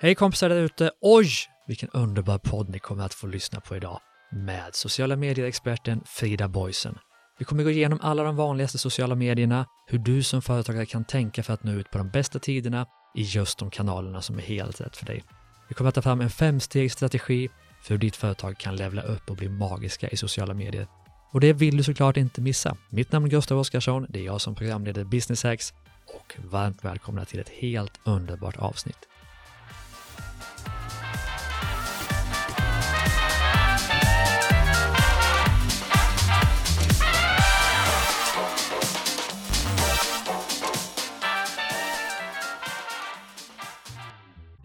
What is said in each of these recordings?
Hej kompisar där ute! Oj, vilken underbar podd ni kommer att få lyssna på idag med sociala medier-experten Frida Boysen. Vi kommer gå igenom alla de vanligaste sociala medierna, hur du som företagare kan tänka för att nå ut på de bästa tiderna i just de kanalerna som är helt rätt för dig. Vi kommer att ta fram en femstegsstrategi för hur ditt företag kan levla upp och bli magiska i sociala medier. Och det vill du såklart inte missa. Mitt namn är Gustav Oskarsson, det är jag som programleder Business Hacks och varmt välkomna till ett helt underbart avsnitt.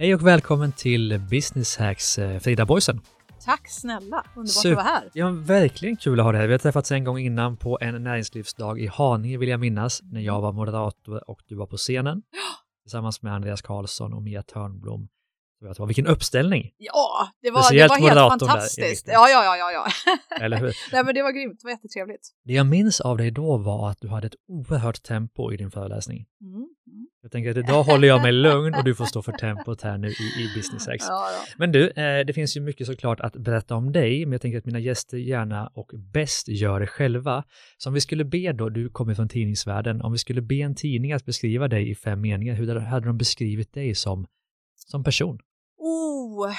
Hej och välkommen till Business Hacks eh, Frida Boysen. Tack snälla, underbart att vara här. Ja, verkligen kul att ha dig här. Vi har träffats en gång innan på en näringslivsdag i Haninge vill jag minnas, när jag var moderator och du var på scenen. Tillsammans med Andreas Karlsson och Mia Törnblom. Vet, vilken uppställning! Ja, det var, det var helt fantastiskt. Ja, ja, ja, ja. Eller hur? Nej, men det var grymt. Det var jättetrevligt. Det jag minns av dig då var att du hade ett oerhört tempo i din föreläsning. Mm. Mm. Jag tänker att idag håller jag mig lugn och du får stå för tempot här nu i, i Business X. Ja, ja. Men du, eh, det finns ju mycket såklart att berätta om dig, men jag tänker att mina gäster gärna och bäst gör det själva. Så om vi skulle be då, du kommer från tidningsvärlden, om vi skulle be en tidning att beskriva dig i fem meningar, hur hade de beskrivit dig som, som person? Oh,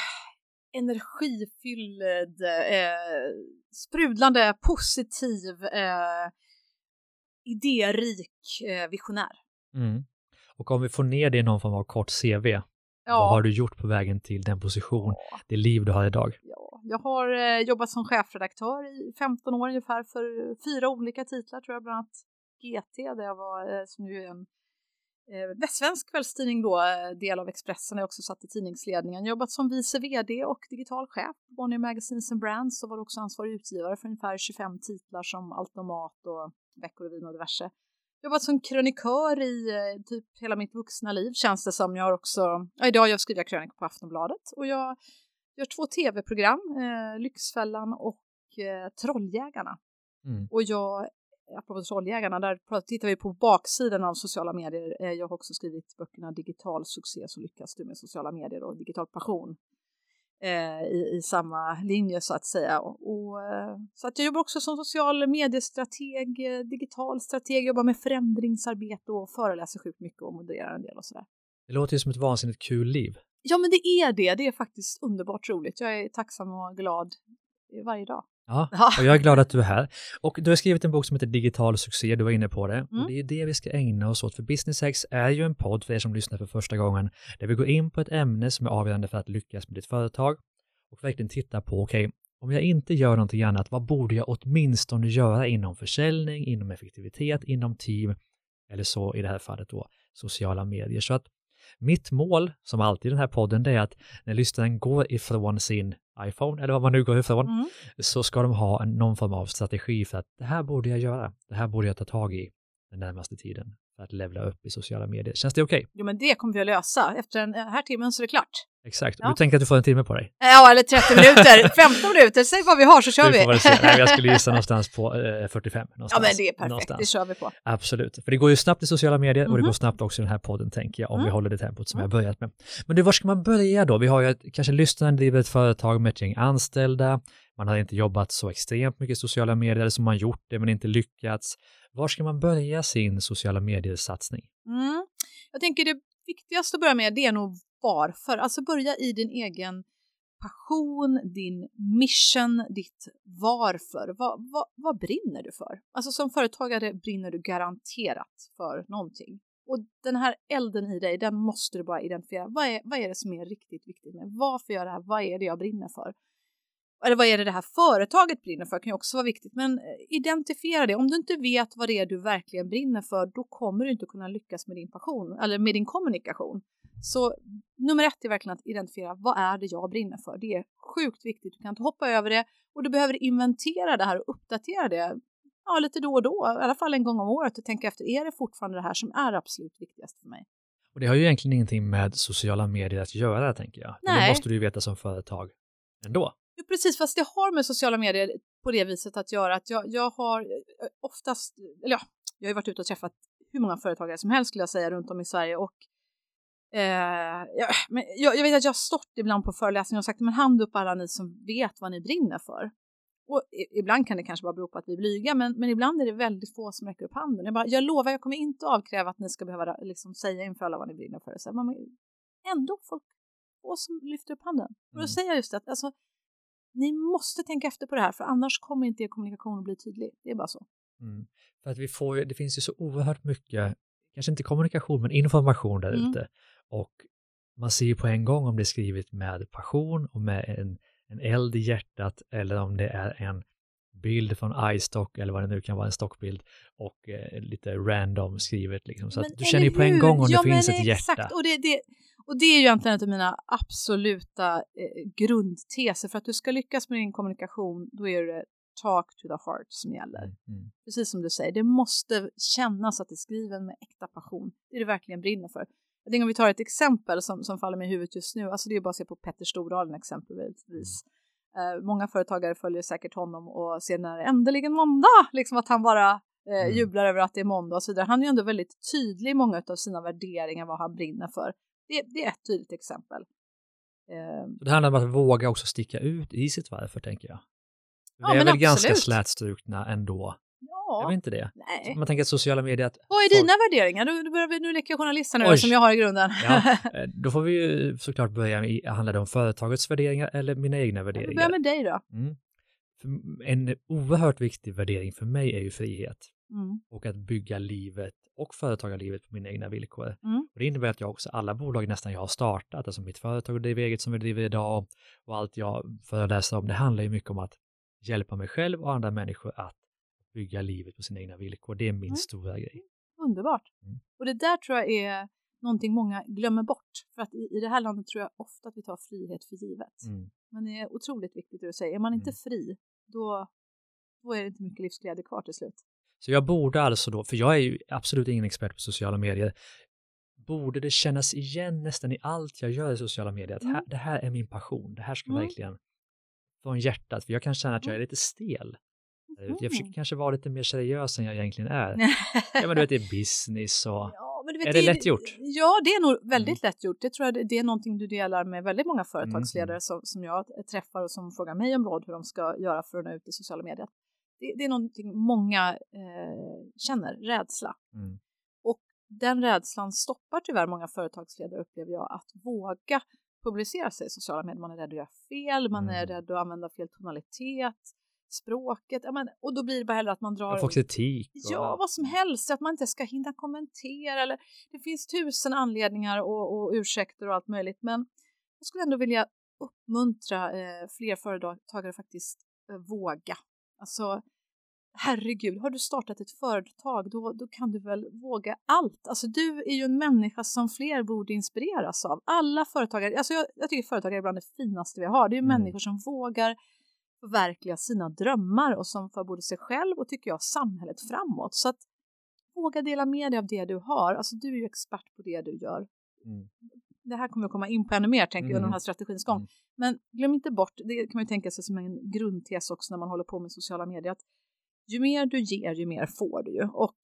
energifylld, eh, sprudlande, positiv, eh, idérik, eh, visionär. Mm. Och om vi får ner det i någon form av kort CV, ja. vad har du gjort på vägen till den position, ja. det liv du har idag? Ja. Jag har eh, jobbat som chefredaktör i 15 år ungefär för fyra olika titlar tror jag, bland annat GT där jag var, eh, som ju är en västsvensk kvällstidning då, eh, del av Expressen, jag också satt i tidningsledningen, jobbat som vice vd och digital chef på Bonnier Magazines and Brands och var också ansvarig utgivare för ungefär 25 titlar som Altomat och Veckorevyn och diverse. Jobbat som krönikör i eh, typ hela mitt vuxna liv känns det som. Jag har också, ja, idag jag skriver krönikor på Aftonbladet och jag gör två tv-program, eh, Lyxfällan och eh, Trolljägarna. Mm. Och jag apropå Trolljägarna, där tittar vi på baksidan av sociala medier. Eh, jag har också skrivit böckerna Digital succé så lyckas du med sociala medier och Digital passion eh, i, i, samma linje så att säga. Och, och, eh, så att jag jobbar också som social mediestrateg, digital strateg, jobbar med förändringsarbete och föreläser sjukt mycket och modererar en del och sådär. Det låter ju som ett vansinnigt kul liv. Ja, men det är det. Det är faktiskt underbart roligt. Jag är tacksam och glad varje dag. Ja, och jag är glad att du är här. Och du har skrivit en bok som heter Digital succé, du var inne på det. Mm. Och det är det vi ska ägna oss åt, för Business X är ju en podd för er som lyssnar för första gången, där vi går in på ett ämne som är avgörande för att lyckas med ditt företag och verkligen titta på, okej, okay, om jag inte gör någonting annat, vad borde jag åtminstone göra inom försäljning, inom effektivitet, inom team eller så i det här fallet då sociala medier. Så att mitt mål, som alltid i den här podden, det är att när lyssnaren går ifrån sin iPhone eller vad man nu går ifrån, mm. så ska de ha någon form av strategi för att det här borde jag göra, det här borde jag ta tag i den närmaste tiden för att levla upp i sociala medier. Känns det okej? Okay? Jo, men det kommer vi att lösa. Efter den här timmen så är det klart. Exakt. Ja. Du tänker att du får en timme på dig? Ja, eller 30 minuter, 15 minuter, säg vad vi har så kör vi. Nej, jag skulle gissa någonstans på eh, 45. Någonstans. Ja, men det är perfekt, någonstans. det kör vi på. Absolut, för det går ju snabbt i sociala medier mm -hmm. och det mhm. går snabbt också i den här podden, tänker jag, om mm. vi håller det tempot som mm. jag börjat med. Men du, var ska man börja då? Vi har ju kanske lyssnaren driver ett företag med ett gäng anställda, man har inte jobbat så extremt mycket i sociala medier som man gjort det men inte lyckats. Var ska man börja sin sociala medier-satsning? Mm. Jag tänker det viktigaste att börja med det är nog varför. Alltså börja i din egen passion, din mission, ditt varför. Vad, vad, vad brinner du för? Alltså som företagare brinner du garanterat för någonting. Och den här elden i dig, den måste du bara identifiera. Vad är, vad är det som är riktigt viktigt med? Varför gör jag det här? Vad är det jag brinner för? Eller vad är det det här företaget brinner för kan ju också vara viktigt. Men eh, identifiera det. Om du inte vet vad det är du verkligen brinner för, då kommer du inte kunna lyckas med din passion eller med din kommunikation. Så nummer ett är verkligen att identifiera vad är det jag brinner för. Det är sjukt viktigt. Du kan inte hoppa över det och du behöver inventera det här och uppdatera det ja, lite då och då, i alla fall en gång om året och tänka efter, är det fortfarande det här som är absolut viktigast för mig? Och det har ju egentligen ingenting med sociala medier att göra, tänker jag. Nej. Det måste du ju veta som företag ändå. Jo, precis, fast det har med sociala medier på det viset att göra att jag, jag har eh, oftast, eller ja, jag har ju varit ute och träffat hur många företagare som helst skulle jag säga runt om i Sverige och Eh, jag, men jag, jag, vet att jag har stått ibland på föreläsningar och sagt men hand upp alla ni som vet vad ni brinner för. Och ibland kan det kanske bara bero på att vi är blyga, men, men ibland är det väldigt få som räcker upp handen. Jag, bara, jag lovar, jag kommer inte avkräva att ni ska behöva liksom, säga inför alla vad ni brinner för. Så, men ändå folk få som lyfter upp handen. Och då mm. säger jag just att alltså, ni måste tänka efter på det här, för annars kommer inte er kommunikation att bli tydlig. Det är bara så. Mm. För att vi får, det finns ju så oerhört mycket, kanske inte kommunikation, men information där mm. ute. Och man ser ju på en gång om det är skrivet med passion och med en en eld i hjärtat eller om det är en bild från iStock eller vad det nu kan vara, en stockbild och eh, lite random skrivet liksom. Så att du känner ju på en gång om ja, det finns ett hjärta. Exakt, och det, det, och det är ju egentligen en av mina absoluta eh, grundteser för att du ska lyckas med din kommunikation, då är det talk to the heart som gäller. Mm, mm. Precis som du säger, det måste kännas att det är skriven med äkta passion, det är det verkligen brinner för. Jag tänker om vi tar ett exempel som, som faller mig i huvudet just nu, alltså det är bara att se på Petter Stordalen exempelvis. Uh, många företagare följer säkert honom och ser när äntligen måndag, liksom att han bara uh, mm. jublar över att det är måndag och så vidare. Han är ju ändå väldigt tydlig i många av sina värderingar, vad han brinner för. Det, det är ett tydligt exempel. Uh, det handlar om att våga också sticka ut i sitt varför, tänker jag. Vi ja, är väl absolut. ganska slätstrukna ändå jag vet inte det. Nej. Man tänker att sociala medier... Att Vad är folk... dina värderingar? Nu, börjar vi, nu leker jag journalist nu som jag har i grunden. ja, eh, då får vi ju såklart börja med, handlar det om företagets värderingar eller mina egna värderingar? Vi börjar med dig då. Mm. En oerhört viktig värdering för mig är ju frihet. Mm. Och att bygga livet och företagarlivet på mina egna villkor. Mm. Och det innebär att jag också, alla bolag nästan jag har startat, alltså mitt företag och driver eget som vi driver idag och allt jag föreläser om, det handlar ju mycket om att hjälpa mig själv och andra människor att bygga livet på sina egna villkor. Det är min mm. stora grej. Underbart. Mm. Och det där tror jag är någonting många glömmer bort. För att i, i det här landet tror jag ofta att vi tar frihet för givet. Mm. Men det är otroligt viktigt det du säger. Är man inte mm. fri, då, då är det inte mycket livsglädje kvar till slut. Så jag borde alltså då, för jag är ju absolut ingen expert på sociala medier, borde det kännas igen nästan i allt jag gör i sociala medier, att här, mm. det här är min passion, det här ska mm. verkligen från hjärtat, för jag kan känna att jag är lite stel Mm. Jag försöker kanske vara lite mer seriös än jag egentligen är. ja, men du vet, det är business och... Ja, vet, är det, det lätt gjort? Ja, det är nog väldigt mm. lätt gjort. Det tror jag det är någonting du delar med väldigt många företagsledare mm. som, som jag träffar och som frågar mig om råd hur de ska göra för att nå ut i sociala medier. Det, det är någonting många eh, känner, rädsla. Mm. Och den rädslan stoppar tyvärr många företagsledare upplever jag att våga publicera sig i sociala medier. Man är rädd att göra fel, man är mm. rädd att använda fel tonalitet språket. Ja, men, och då blir det bara hellre att man drar... Få kritik. Och... Ja, vad som helst. Att man inte ska hinna kommentera. Eller, det finns tusen anledningar och, och ursäkter och allt möjligt. Men jag skulle ändå vilja uppmuntra eh, fler företagare faktiskt eh, våga. Alltså, herregud, har du startat ett företag då, då kan du väl våga allt. Alltså du är ju en människa som fler borde inspireras av. Alla företagare, alltså jag, jag tycker företagare är bland det finaste vi har. Det är mm. människor som vågar förverkliga sina drömmar och som för både sig själv och tycker jag samhället framåt. Så att våga dela med dig av det du har. Alltså du är ju expert på det du gör. Mm. Det här kommer vi komma in på ännu mer tänker jag under den här mm. strategins gång. Mm. Men glöm inte bort, det kan man ju tänka sig som en grundtes också när man håller på med sociala medier, att ju mer du ger, ju mer får du ju. Och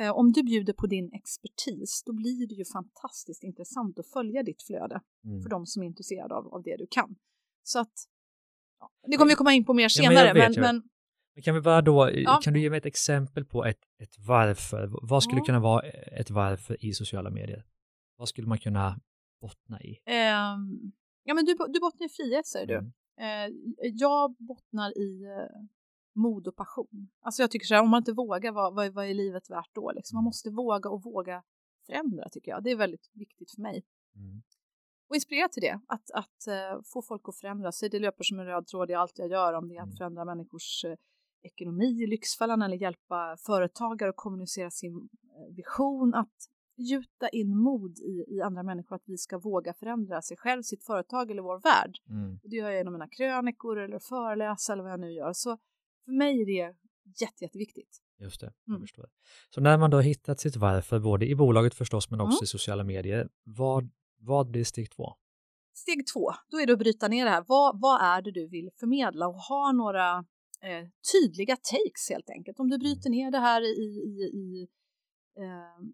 eh, om du bjuder på din expertis, då blir det ju fantastiskt intressant att följa ditt flöde mm. för de som är intresserade av, av det du kan. Så att Ja, det kommer vi komma in på mer senare. Ja, men, vet, men, men, kan vi bara då, ja. kan du ge mig ett exempel på ett, ett varför? Vad skulle kunna vara ett varför i sociala medier? Vad skulle man kunna bottna i? Um, ja, men du, du bottnar i frihet säger mm. du. Uh, jag bottnar i uh, mod och passion. Alltså jag tycker så här, om man inte vågar, vad, vad, vad är livet värt då? Liksom? Man mm. måste våga och våga förändra tycker jag. Det är väldigt viktigt för mig. Mm och inspirera till det, att, att uh, få folk att förändra sig. Det löper som en röd tråd i allt jag gör, om det är att mm. förändra människors uh, ekonomi i Lyxfällan eller hjälpa företagare att kommunicera sin vision, att gjuta in mod i, i andra människor, att vi ska våga förändra sig själv, sitt företag eller vår värld. Mm. Det gör jag genom mina krönikor eller föreläsa eller vad jag nu gör. Så för mig är det jätte, jätteviktigt. Just det, jag mm. förstår. Så när man då hittat sitt varför, både i bolaget förstås, men också mm. i sociala medier, vad vad blir steg två? Steg två, då är det att bryta ner det här. Vad, vad är det du vill förmedla och ha några eh, tydliga takes helt enkelt. Om du bryter ner det här i, i, i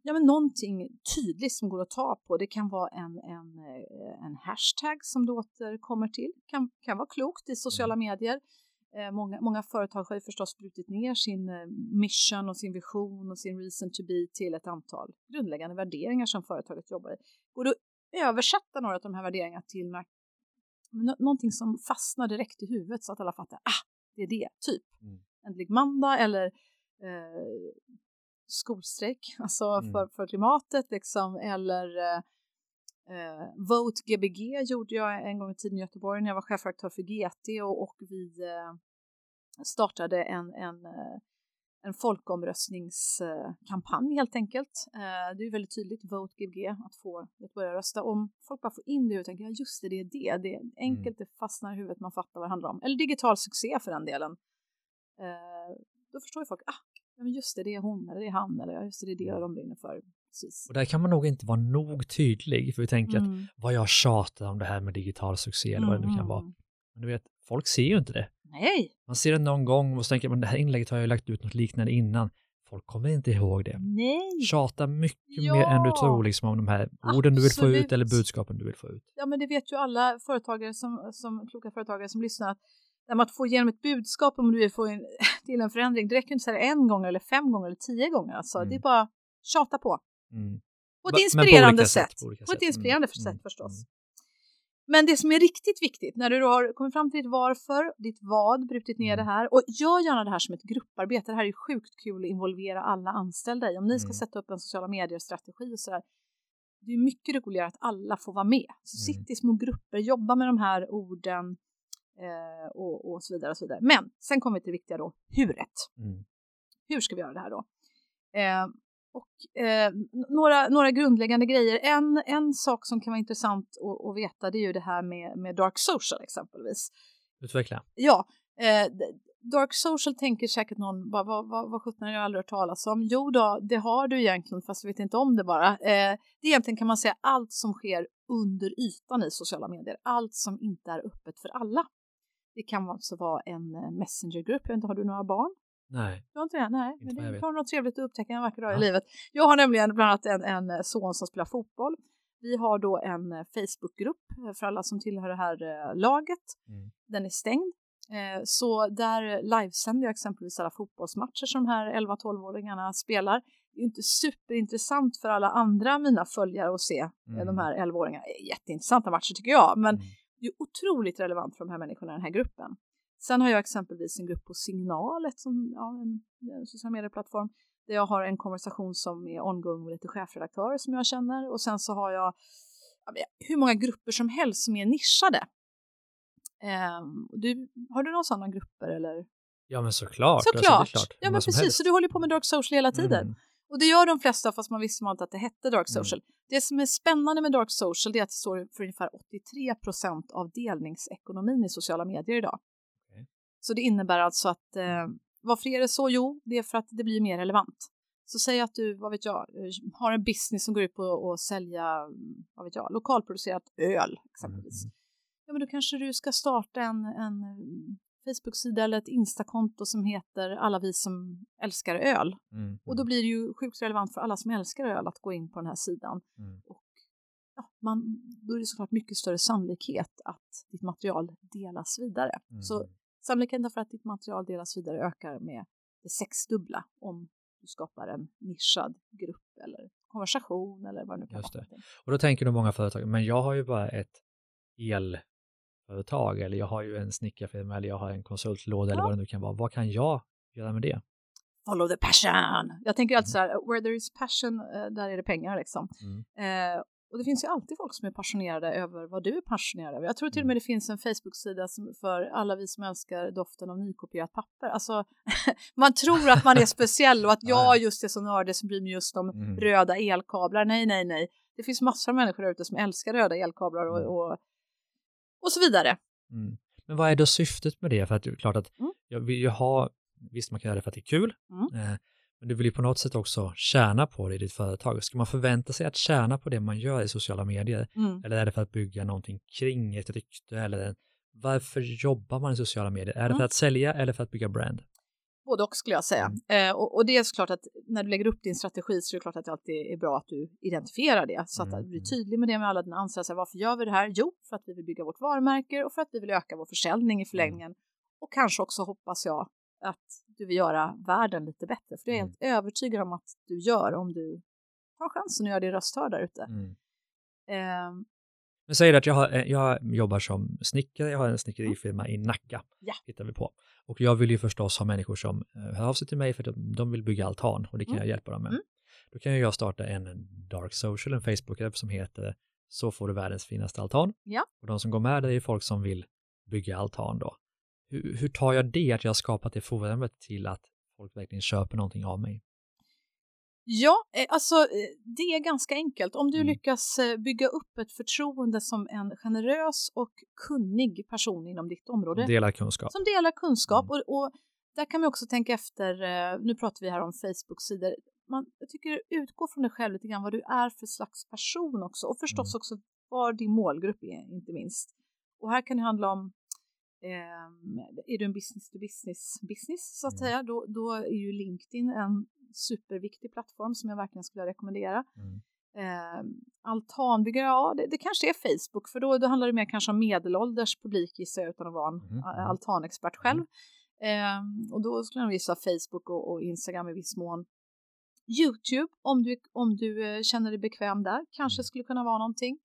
ja, men någonting tydligt som går att ta på. Det kan vara en, en, eh, en hashtag som du återkommer till. Kan, kan vara klokt i sociala Mm. medier. Eh, många, många företag har ju förstås brutit ner sin eh, mission och sin vision och sin reason to be till ett antal grundläggande värderingar som företaget jobbar i. Går det att översätta några av de här värderingarna till några, nå- någonting som fastnar direkt i huvudet så att alla fattar, ah, det är det, typ. Mm. Äntlig måndag eller eh, skolstrejk, alltså Mm. för, för klimatet liksom, eller eh, eh, Vote Gbg gjorde jag en gång i tiden i Göteborg när jag var chefredaktör för GT och, och vi eh, startade en, en, eh, en folkomröstningskampanj helt enkelt. Eh, det är väldigt tydligt, Vote Gbg, att få att rösta. Om folk bara får in det och tänker, ja just det, det är det, det är enkelt, det fastnar i huvudet, man fattar vad det handlar om. Eller digital succé för den delen. Eh, då förstår ju folk, ah, men just det, det är hon eller det är han eller just det, det är det de brinner för. Precis. Och där kan man nog inte vara nog tydlig, för vi tänker att Mm. vad jag tjatar om det här med digital succé eller vad det nu kan vara. Mm. Men du vet, folk ser ju inte det. Nej, Man ser det någon gång och så tänker man det här inlägget har jag lagt ut något liknande innan. Folk kommer inte ihåg det. nej. Tjata mycket Ja. mer än du tror liksom om de här orden du vill få ut Absolut. eller budskapen du vill få ut. Ja, men det vet ju alla företagare som, som kloka företagare som lyssnar att man får igenom ett budskap om du vill få in, till en förändring, det räcker inte att säga en gång eller fem gånger eller tio gånger. Alltså, Mm. Det är bara tjata på. Mm. På ett på inspirerande olika sätt. sätt, på På ett sätt. inspirerande Mm, sätt mm, förstås. mm. Men det som är riktigt viktigt när du har kommit fram till ditt varför, ditt vad, brutit ner Mm. det här och gör gärna det här som ett grupparbete. Det här är ju sjukt kul att involvera alla anställda i. Om ni ska Mm. sätta upp en sociala medier-strategi och sådär. Det är mycket roligare att alla får vara med. Så Mm. sitt i små grupper, jobba med de här orden eh, och, och så vidare. och så vidare. Men sen kommer vi till det viktiga då, huret. Mm. Hur ska vi göra det här då? Eh, och eh, några, några grundläggande grejer. En, en sak som kan vara intressant att, att veta det är ju det här med, med dark social exempelvis. Utveckla. Ja, eh, dark social tänker säkert någon, bara, vad, vad, vad sjutton har jag aldrig hört talas om? Jo då, det har du egentligen fast du vet inte om det bara. Eh, det är egentligen kan man säga allt som sker under ytan i sociala medier, allt som inte är öppet för alla. Det kan alltså vara en eh, messengergrupp, jag vet inte, har du några barn? Nej. Du har inte det? Nej, Inte men det kan något trevligt att upptäcka en vacker dag Ja. i livet. Jag har nämligen bland annat en, en son som spelar fotboll. Vi har då en eh, Facebookgrupp eh, för alla som tillhör det här eh, laget. Mm. Den är stängd. Eh, Så där livesänder jag exempelvis alla fotbollsmatcher som de här 11-12-åringarna spelar. Det är inte superintressant för alla andra mina följare att se eh, Mm. de här 11-åringarna. Jätteintressanta matcher tycker jag, men Mm. Det är otroligt relevant för de här människorna i den här gruppen. Sen har jag exempelvis en grupp på Signal, ett som, ja, en, en social medieplattform, där jag har en konversation som är ongoing med lite chefredaktörer som jag känner och sen så har jag hur många grupper som helst som är nischade. Ehm, du, har du några sådana grupper eller? Ja men såklart. Såklart! Alltså, det är klart. ja men precis, helst. så du håller på med dark social hela tiden. Mm. Och det gör de flesta fast man visste man inte att det hette dark Mm. social. Det som är spännande med dark social är att det står för ungefär 83 procent av delningsekonomin i sociala medier idag. Okej. Så det innebär alltså att eh, varför är det så? Jo, det är för att det blir mer relevant. Så säg att du, vad vet jag, eh, har en business som går ut på att sälja, mm, vad vet jag, lokalproducerat öl exempelvis. Mm. Ja, men då kanske du ska starta en, en mm, Facebook-sida eller ett Insta-konto som heter Alla vi som älskar öl. Mm. Och då blir det ju sjukt relevant för alla som älskar öl att gå in på den här sidan. Mm. Och ja, man, då är det såklart mycket större sannolikhet att ditt material delas vidare. Mm. Så sannolikheten för att ditt material delas vidare ökar med det sexdubbla om du skapar en nischad grupp eller konversation eller vad det nu kan vara. Och då tänker nog många företag, men jag har ju bara ett elföretag eller jag har ju en snickarfirma eller jag har en konsultlåda eller Ja. vad det nu kan vara. Vad kan jag göra med det? Follow the passion! Jag tänker alltid så här, where there is passion, eh, där är det pengar liksom. Mm. Eh, och det finns ju alltid folk som är passionerade över vad du är passionerad över. Jag tror till och Mm. med det finns en Facebook-sida som- för alla vi som älskar doften av nykopierat papper. Alltså, man tror att man är speciell och att jag Ja. just är så nördig som bryr mig just om Mm. röda elkablar. Nej, nej, nej. Det finns massor av människor där ute som älskar röda elkablar och, Mm. och, och så vidare. Mm. Men vad är då syftet med det? För att det är klart att Mm. jag vill ju ha, visst man kan göra det för att det är kul, Mm. eh, men du vill ju på något sätt också tjäna på det i ditt företag. Ska man förvänta sig att tjäna på det man gör i sociala medier? Mm. Eller är det för att bygga någonting kring ett rykte? Eller varför jobbar man i sociala medier? Är det Mm. för att sälja eller för att bygga brand? Både och skulle jag säga. Mm. Eh, och, och, det är såklart att när du lägger upp din strategi så är det klart att det alltid är bra att du identifierar det. Så att mm. du blir tydlig med det med alla dina anställda. Varför gör vi det här? Jo, för att vi vill bygga vårt varumärke och för att vi vill öka vår försäljning i mm. förlängningen. Mm. Och kanske också hoppas jag att du vill göra världen lite bättre. För det är jag helt övertygad om att du gör om du tar chansen att göra din röst hörd där ute. Mm. Eh, men säger att jag, har, eh, jag jobbar som snickare, jag har en snickerifirma i Nacka, ja. hittar vi på. Och jag vill ju förstås ha människor som eh, hör av sig till mig för de, de vill bygga altan och det kan mm. jag hjälpa dem med. Mm. Då kan jag starta en dark social, en Facebook-grupp som heter Så får du världens finaste altan. Ja. Och de som går med det är folk som vill bygga altan då. Hur, hur tar jag det, att jag har skapat det forumet till att folk verkligen köper någonting av mig? Ja, eh, alltså eh, det är ganska enkelt. Om du mm. lyckas eh, bygga upp ett förtroende som en generös och kunnig person inom ditt område. Delar kunskap. Som delar kunskap. Mm. Och, och, där kan vi också tänka efter, nu pratar vi här om Facebook-sidor, man, jag tycker utgå från dig själv lite grann vad du är för slags person också och förstås mm. också vad din målgrupp är, inte minst. Och här kan det handla om eh, är du en business to business business så att mm. säga, då, då är ju LinkedIn en superviktig plattform som jag verkligen skulle rekommendera. Mm. Eh, altanbyggare, ja det, det, kanske är Facebook för då, då handlar det mer kanske om medelålders publik gissar jag utan att vara en mm. altanexpert själv. Eh, och då skulle jag visa Facebook och, och, Instagram i viss mån. Youtube om du, om du eh, känner dig bekväm där kanske mm. skulle kunna vara någonting.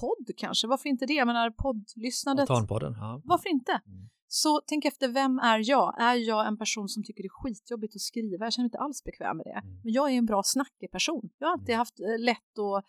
Podd kanske, varför inte det? Jag menar poddlyssnandet. Altanpodden, ja. Varför inte? Mm. Så tänk efter, vem är jag? Är jag en person som tycker det är skitjobbigt att skriva? Jag känner mig inte alls bekväm med det. Mm. Men jag är en bra snackig person. Jag har alltid mm. haft eh, lätt att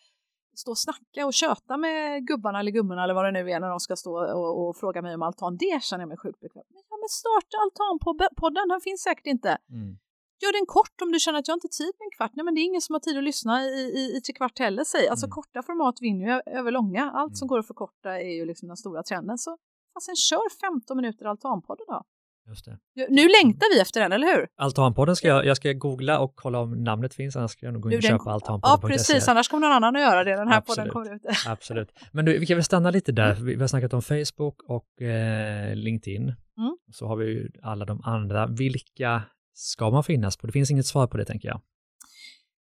stå och snacka och köta med gubbarna eller gummorna eller vad det nu är när de ska stå och, och fråga mig om altan. Det känner jag mig sjukt bekväm med. Ja, men starta altanpodden, den finns säkert inte. Mm. Gör den kort om du känner att jag inte har tid med en kvart. Nej, men det är ingen som har tid att lyssna i, i, i tre kvart heller. Säg. Alltså mm. korta format vinner ju över långa. Allt mm. som går att förkorta är ju liksom den stora trenden. Så fasen kör 15 minuter altanpodden då. Just det. Nu längtar vi efter den, eller hur? Altanpodden ska jag, jag ska googla och kolla om namnet finns, annars ska jag nog gå in och köpa altanpodden. Ja, precis, annars kommer någon annan att göra det, den här Absolut. podden kommer ut. Absolut. Men du, vi kan väl stanna lite där, vi har snackat om Facebook och eh, LinkedIn. Mm. Så har vi ju alla de andra. Vilka ska man finnas på? Det finns inget svar på det, tänker jag.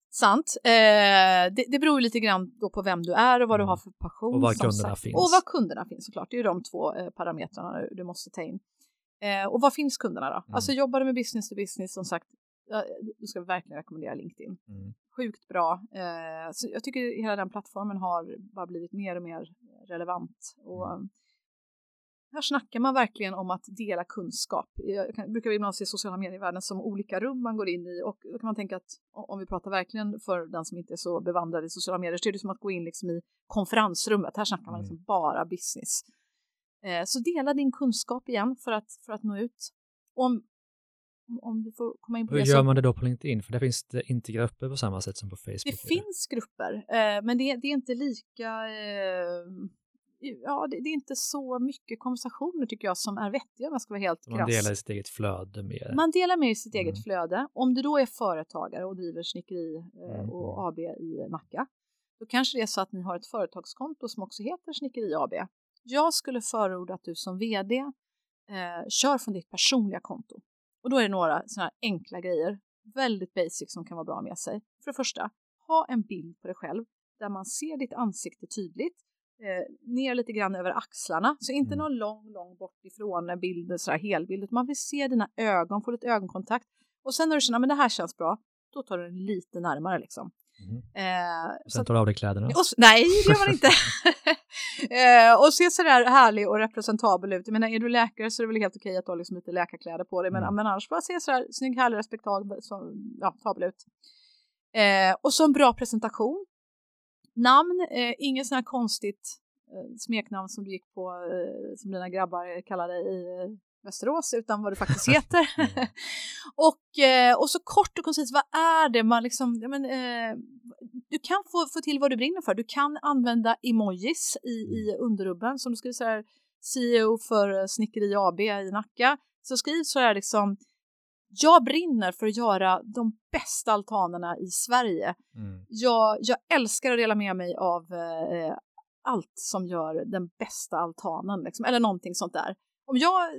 Sant. Eh, det, det beror lite grann då på vem du är och vad mm. du har för passion. Och var kunderna finns. Och var kunderna finns såklart. Det är ju de två eh, parametrarna du, du, måste ta in. Eh, och var finns kunderna då? Mm. Alltså jobbar du med business to business som sagt, du ska verkligen rekommendera LinkedIn. Mm. Sjukt bra. Eh, så jag tycker hela den plattformen har bara blivit mer och mer relevant. Och, mm. Här snackar man verkligen om att dela kunskap. Jag brukar ibland se sociala medier-världen som olika rum man går in i och då kan man tänka att om vi pratar verkligen för den som inte är så bevandrad i sociala medier så är det som att gå in liksom i konferensrummet. Här snackar man liksom mm. bara business. Eh, så dela din kunskap igen för att, för att nå ut. Om, om vi får komma in på Hur det. Gör man det då på LinkedIn? För där finns det inte grupper på samma sätt som på Facebook. Det finns grupper, eh, men det, det, är inte lika eh, ja, det, det, är inte så mycket konversationer tycker jag som är vettiga om jag ska vara helt Man krass. delar i sitt eget flöde med. Man delar med i sitt mm. eget flöde. Om du då är företagare och driver snickeri eh, mm. och AB i Nacka, då kanske det är så att ni har ett företagskonto som också heter Snickeri AB. Jag skulle förorda att du som vd eh, kör från ditt personliga konto. Och då är det några sådana enkla grejer, väldigt basic som kan vara bra med sig. För det första, ha en bild på dig själv där man ser ditt ansikte tydligt eh, ner lite grann över axlarna. Så inte mm. någon lång, lång bort ifrån bilden, så här helbild, utan man vill se dina ögon, få lite ögonkontakt. Och sen när du känner att det här känns bra, då tar du den lite närmare liksom. Mm. Eh, sen tar du av dig kläderna? Och, nej, det gör man inte. eh, och se sådär härlig och representabel ut. Jag menar, är du läkare så är det väl helt okej att du har liksom lite läkarkläder på dig, men, mm. men annars bara se sådär snygg, härlig, respektabel så, ja, ut. Eh, och så en bra presentation namn, eh, inget sånt här konstigt eh, smeknamn som du gick på, eh, som dina grabbar kallade i eh, Västerås, utan vad du faktiskt heter. Mm. och, eh, och så kort och koncist, vad är det man liksom, men, eh, du kan få, få till vad du brinner för. Du kan använda emojis i, i mm. underrubben, som du skulle säga CEO för Snickeri AB i Nacka. Så skriv så här liksom jag brinner för att göra de bästa altanerna i Sverige. Mm. Jag, jag, älskar att dela med mig av eh, allt som gör den bästa altanen, liksom, eller någonting sånt där. om jag,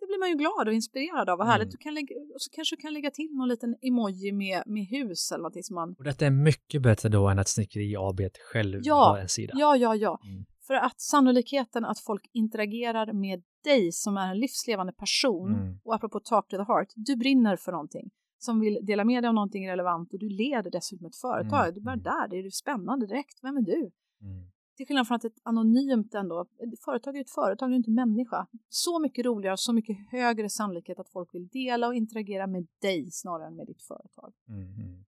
det blir man ju glad och inspirerad av. Vad härligt. Mm. Du kan lägga, så kanske du kan lägga till någon liten emoji med, med hus eller någonting som man... Och detta är mycket bättre då än att Snickeri AB själv Ja, har en sida. Ja, ja, ja. Mm. För att sannolikheten att folk interagerar med dig som är en livslevande person Mm. och apropå talk to the heart, du brinner för någonting som vill dela med dig av någonting relevant och du leder dessutom ett företag. Mm, Du bara mm. där, det är spännande direkt. Vem är du? Mm. Till skillnad från att ett anonymt ändå, ett företag är ett företag, det är inte människa. Så mycket roligare och så mycket högre sannolikhet att folk vill dela och interagera med dig snarare än med ditt företag. Mm.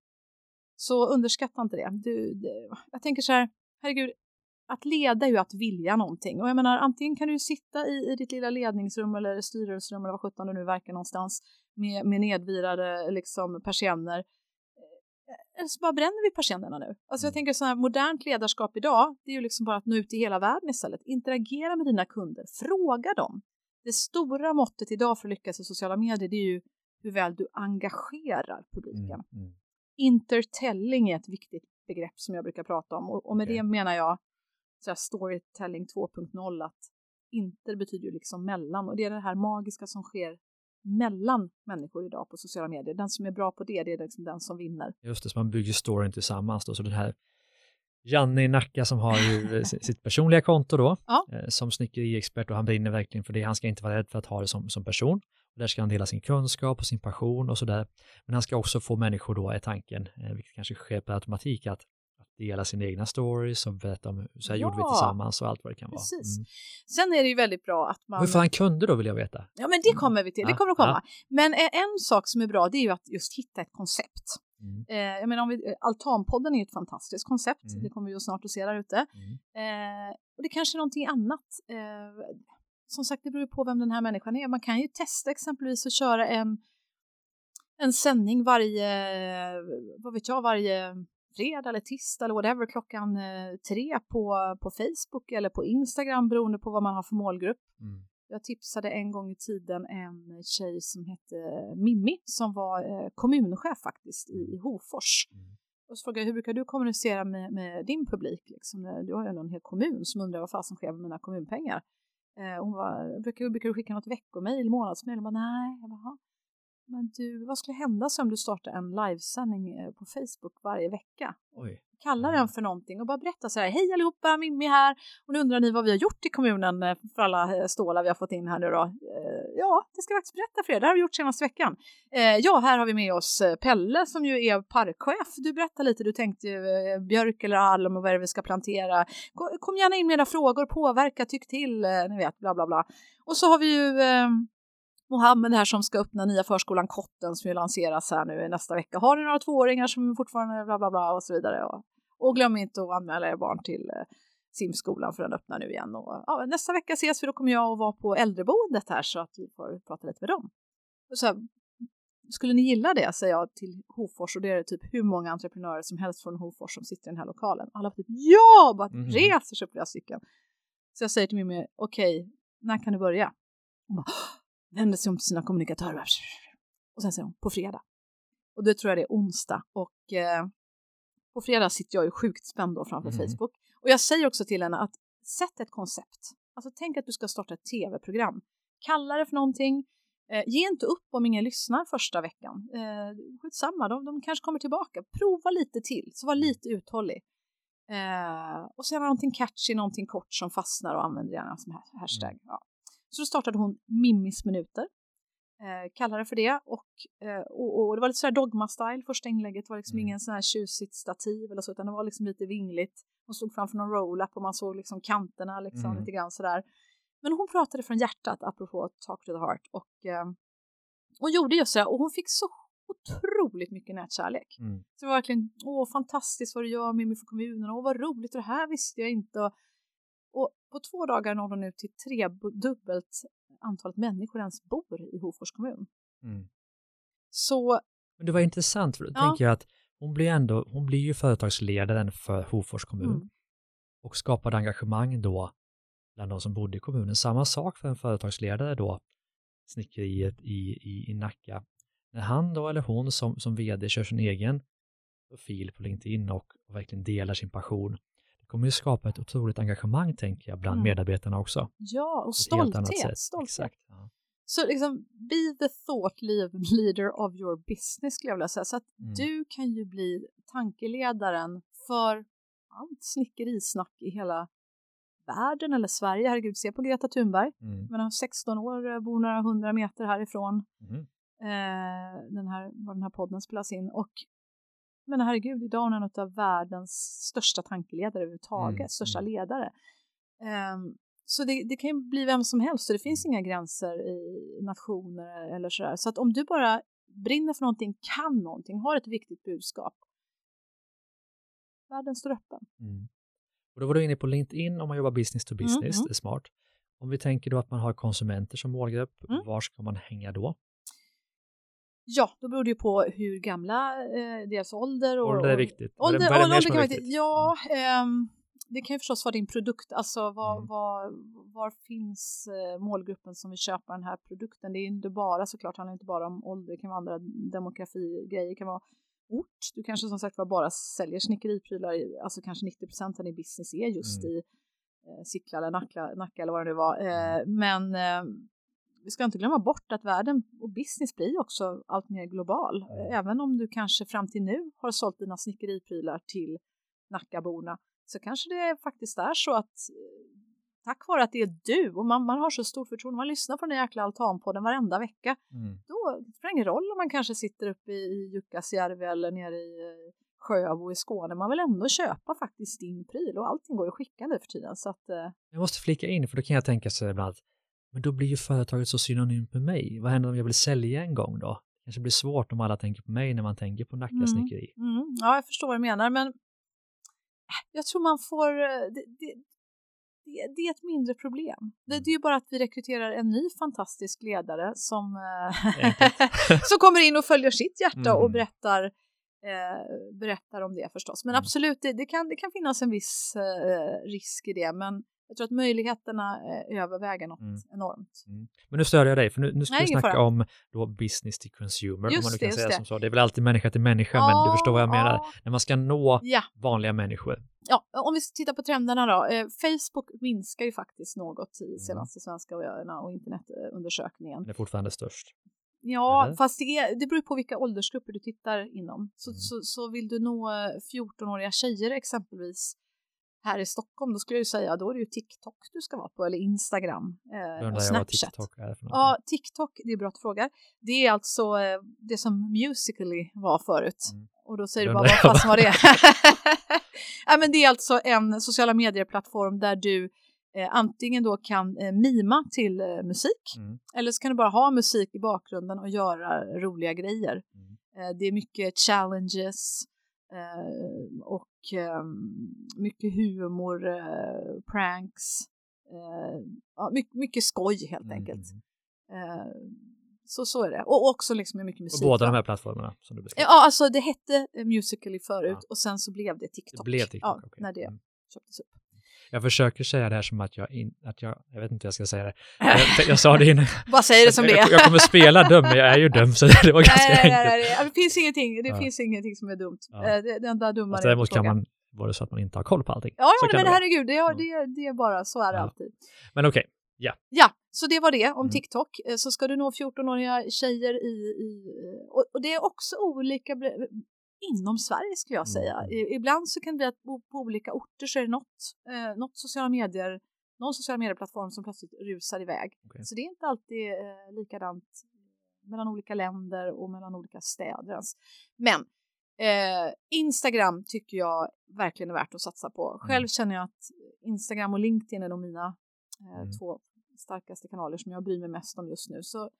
Så underskatta inte det. Du, det. Jag tänker så här, herregud, att leda är ju att vilja någonting. Och jag menar, antingen kan du sitta i, i ditt lilla ledningsrum eller styrelserum eller vad sjutton du nu verkar någonstans med, med nedvirade liksom, persienner. Eh, Eller så bara bränner vi persiennerna nu. Alltså jag Mm. tänker så här, modernt ledarskap idag, det är ju liksom bara att nå ut i hela världen istället. Interagera med dina kunder, fråga dem. Det stora måttet idag för att lyckas i sociala medier, det är ju hur väl du engagerar publiken Mm. Mm. intertelling är ett viktigt begrepp som jag brukar prata om och, och med Okej. det menar jag så storytelling 2.0 att inter betyder ju liksom mellan och det är det här magiska som sker mellan människor idag på sociala medier. Den som är bra på det, det är liksom den som vinner. Just det, så man bygger storyn tillsammans då. Så den här Janne i Nacka som har ju si- sitt personliga konto då, Ja. eh, som snickeriexpert och han brinner verkligen för det. Han ska inte vara rädd för att ha det som, som person. Och där ska han dela sin kunskap och sin passion och sådär. Men han ska också få människor då, är tanken, eh, vilket kanske sker per automatik, att dela sina egna stories och berätta om så här gjorde vi Ja. tillsammans och allt vad det kan Precis. vara. Sen är det ju väldigt bra att man... Mm. Hur får han kunder då vill jag veta? Ja, men det kommer vi till. Det Ja, kommer att komma. ja. Men en sak som är bra, det är ju att just hitta ett koncept. Mm. Eh, jag menar, om vi, eh, Altanpodden är ett fantastiskt koncept. Mm. Det kommer vi ju snart att se där ute. Mm. Eh, och det kanske är någonting annat. Eh, som sagt, det beror på vem den här människan är. Man kan ju testa exempelvis att köra en, en sändning varje, vad vet jag, varje fredag eller tisdag eller whatever klockan eh, tre på, på Facebook eller på Instagram beroende på vad man har för målgrupp. Mm. Jag tipsade en gång i tiden en tjej som hette Mimmi som var eh, kommunchef faktiskt i, i Hofors. Mm. Och så frågade jag hur brukar du kommunicera med, med din publik? Liksom? Du har ju en hel kommun som undrar vad fasen sker med mina kommunpengar. Eh, hon var, brukar, brukar du skicka något veckomail, månadsmail? Jag bara, nej. Jag bara, "Jaha. Men du, vad skulle hända om du startar en livesändning eh, på Facebook varje vecka? Oj. Kalla Mm. den för någonting och bara berätta så här, hej allihopa, Mimmi här och nu undrar ni vad vi har gjort i kommunen eh, för alla eh, stålar vi har fått in här nu då. Ja, det ska jag faktiskt berätta för er, det har vi gjort senaste veckan. Ja, här har vi med oss Pelle som ju är parkchef. Du berättar lite, du tänkte björk eller alm och vad är det vi ska plantera. Ko- Kom gärna in med era frågor, påverka, tyck till, ni vet, bla bla bla. Och så har vi ju Mohammed här som ska öppna nya förskolan Kotten som ju lanseras här nu nästa vecka. Har ni några tvååringar som fortfarande bla bla bla och så vidare. Och, och glöm inte att anmäla er barn till eh, simskolan för den öppnar nu igen. Och, ja, nästa vecka ses vi, då kommer jag att vara på äldreboendet här så att vi får prata lite med dem. Och så här, skulle ni gilla det, säger jag till Hofors och det är typ hur många entreprenörer som helst från Hofors som sitter i den här lokalen. Alla typ ja, bara Mhm. reser sig upp flera stycken. Så jag säger till Mimmi, okej, när kan du börja? Hon bara, vänder sig om till sina kommunikatörer. Och sen säger hon, på fredag. Och det tror jag det är onsdag. Och eh, på fredag sitter jag ju sjukt spänd då framför Mhm. Facebook. Och jag säger också till henne att sätt ett koncept. Alltså tänk att du ska starta ett tv-program. Kalla det för någonting. Eh, ge inte upp om ingen lyssnar första veckan. Eh, skitsamma, de, de kanske kommer tillbaka. Prova lite till, så var lite uthållig. Eh, och sen någonting catchy, någonting kort som fastnar och använder gärna som ha- hashtag. Ja. Så då startade hon Mimmis minuter. Eh, kallade det för det och, eh, och, och det var lite sådär dogma-style. Första inlägget var liksom Mm. ingen sån här tjusigt stativ eller så utan det var liksom lite vingligt. Hon stod framför någon roll-up och man såg liksom kanterna liksom Mm. lite grann sådär. Men hon pratade från hjärtat apropå Talk to the Heart och eh, och gjorde just det och hon fick så otroligt mycket nätkärlek. Mm. Så det var verkligen, åh fantastiskt vad du gör Mimmi för kommunen, åh vad roligt och det här visste jag inte. Och på två dagar nådde hon nu till tredubbelt antalet människor ens bor i Hofors kommun. Mm. Så Men det var intressant, för då Ja. tänker jag att hon blir, ändå, hon blir ju företagsledaren för Hofors kommun Mm. och skapade engagemang då bland de som bodde i kommunen. Samma sak för en företagsledare då, snickeriet i, i, i Nacka. När han då eller hon som, som vd kör sin egen profil på LinkedIn och, och verkligen delar sin passion, kommer ju skapa ett otroligt engagemang tänker jag bland Mm. medarbetarna också. ja, och stolthet. sätt. stolthet. Exakt. Ja. Så liksom, be the thought leader of your business skulle jag vilja säga. Så att mm. du kan ju bli tankeledaren för allt snickerisnack i hela världen eller Sverige. Herregud, se på Greta Thunberg. Mm. Men 16 år, bor några hundra meter härifrån. Mm. Eh, den här, var den här podden spelas in. Och men herregud, idag är hon en av världens största tankeledare överhuvudtaget, mm. största mm. ledare. Um, så det, det, kan ju bli vem som helst och det finns inga gränser i nationer eller sådär. Så att om du bara brinner för någonting, kan någonting, har ett viktigt budskap, världen står öppen. Mm. Och då var du inne på LinkedIn om man jobbar business to business, mm, mm. det är smart. Om vi tänker då att man har konsumenter som målgrupp, mm. var ska man hänga då? Ja, då beror det ju på hur gamla eh, deras ålder och... Ålder är viktigt. Ålder, det, ålder, ålder kan vara viktigt. Ja, eh, det kan ju förstås vara din produkt, alltså var, mm. var, var finns eh, målgruppen som vill köpa den här produkten? Det är inte bara såklart, handlar inte bara om ålder, det kan vara andra demografigrejer, det kan vara ort. Du kanske som sagt var bara säljer snickeriprylar, alltså kanske 90 procent av din business är just mm. i eh, Sickla eller Nacka, Nacka eller vad det nu var. Eh, mm. men eh, vi ska inte glömma bort att världen och business blir också allt mer global. Mm. Även om du kanske fram till nu har sålt dina snickeriprylar till Nackaborna så kanske det faktiskt är så att eh, tack vare att det är du och man, man har så stort förtroende, man lyssnar på den jäkla altanpodden varenda vecka, mm. då det spelar ingen roll om man kanske sitter uppe i Jukkasjärvi eller nere i eh, Sjöbo i Skåne, man vill ändå köpa faktiskt din pryl och allting går ju att skicka nu för tiden. Så att, eh... Jag måste flika in, för då kan jag tänka sig ibland, men då blir ju företaget så synonymt med mig. Vad händer om jag vill sälja en gång då? Det kanske blir svårt om alla tänker på mig när man tänker på Nacka mm. snickeri. Mm. Ja, jag förstår vad du menar, men äh, jag tror man får... Eh, det, det, det, det är ett mindre problem. Det, mm. det, är ju bara att vi rekryterar en ny fantastisk ledare som, eh, som kommer in och följer sitt hjärta mm. och berättar, eh, berättar om det förstås. Men mm. absolut, det, det, kan, det kan finnas en viss eh, risk i det. Men jag tror att möjligheterna eh, överväger något mm. enormt. Mm. Men nu stöder jag dig, för nu, nu ska Nej, vi snacka om då business to consumer, just om man nu kan det, säga det. som så. Det är väl alltid människa till människa, ja, men du förstår vad jag menar. När man ska nå ja. vanliga människor. Ja, om vi tittar på trenderna då. Eh, Facebook minskar ju faktiskt något i mm. senaste svenska och internetundersökningen. Den är fortfarande störst. Ja, Eller? fast det, är, det beror på vilka åldersgrupper du tittar inom. Så, mm. så, så vill du nå 14-åriga tjejer exempelvis här i Stockholm, då skulle jag säga då är det ju TikTok du ska vara på eller Instagram eh, och Snapchat. TikTok är för ja, TikTok, det är bra att fråga. Det är alltså eh, det som Musically var förut. Mm. Och då säger du bara, vad fasen var det? ja, men det är alltså en sociala medier-plattform där du eh, antingen då kan eh, mima till eh, musik mm. eller så kan du bara ha musik i bakgrunden och göra roliga grejer. Mm. Eh, det är mycket challenges, och ehm, mycket humor, eh, pranks, eh, ja, mycket, mycket skoj helt mm. enkelt. Så, så är det. Och också liksom mycket musik. På båda de här plattformarna som du beskrev? Ja, alltså det hette Musical.ly förut ja. och sen så blev det TikTok. Det blev TikTok, ja, okay. när det mm. köptes upp. Jag försöker säga det här som att jag, in, att jag, jag vet inte hur jag ska säga det. Jag, jag sa det innan. Bara säg det som det är. Jag, jag, kommer spela dum, men jag är ju dum, så det var ganska nej, nej, enkelt. Nej, det finns ingenting, det ja. finns ingenting som är dumt. Ja. Eh, det, enda dumma är Däremot kan man, var det så att man inte har koll på allting. Ja, ja men herregud, det, ja. det, det är bara, så är det alltid. Men okej, okay. ja. Ja, så det var det om mm. TikTok. Eh, så ska du nå 14-åriga tjejer i, i och, och, det är också olika inom Sverige skulle jag säga. Mm. Ibland så kan det bli att på, på olika orter så är det något, eh, något sociala medier, någon sociala medieplattform som plötsligt rusar iväg. Okay. Så det är inte alltid eh, likadant mellan olika länder och mellan olika städer. Men eh, Instagram tycker jag verkligen är värt att satsa på. Själv mm. känner jag att Instagram och LinkedIn är de mina eh, mm. två starkaste kanaler som jag bryr mig mest om just nu. Så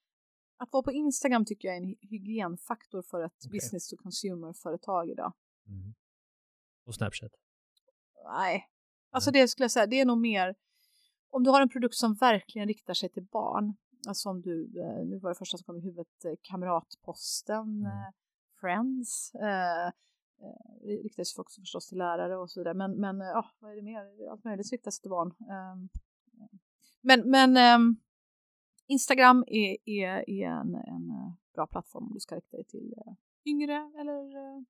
att vara på Instagram tycker jag är en hygienfaktor för ett okay. business to consumer-företag idag. Mm. Och Snapchat? Nej, alltså det skulle jag säga, det är nog mer om du har en produkt som verkligen riktar sig till barn, alltså om du, eh, nu var det första som kom i huvudet, eh, Kamratposten, mm. Eh, Friends, eh, riktar sig också förstås till lärare och så vidare, men, men ja, vad är det mer? Allt möjligt riktar sig till barn. Um, men, men um, Instagram är, är, är en, en, eh, bra plattform om du ska rikta dig till eh, yngre eller uh,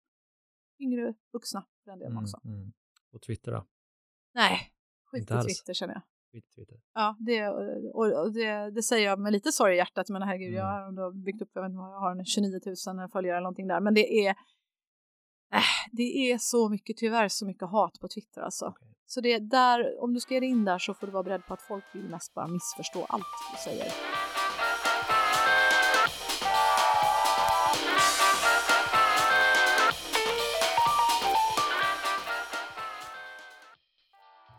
yngre vuxna för den delen mm, också. Mm. Och Twitter då? Nej, skit på Twitter känner jag. Twitter. Ja, det, och, och det, det, säger jag med lite sorg i hjärtat. Men herregud, mm. jag har byggt upp, jag, vet inte, jag har 29 000 följare eller någonting där. Men det är, det är så mycket, tyvärr så mycket hat på Twitter alltså. Okay. Så det är där, om du ska ge dig in där så får du vara beredd på att folk vill mest bara missförstå allt du säger.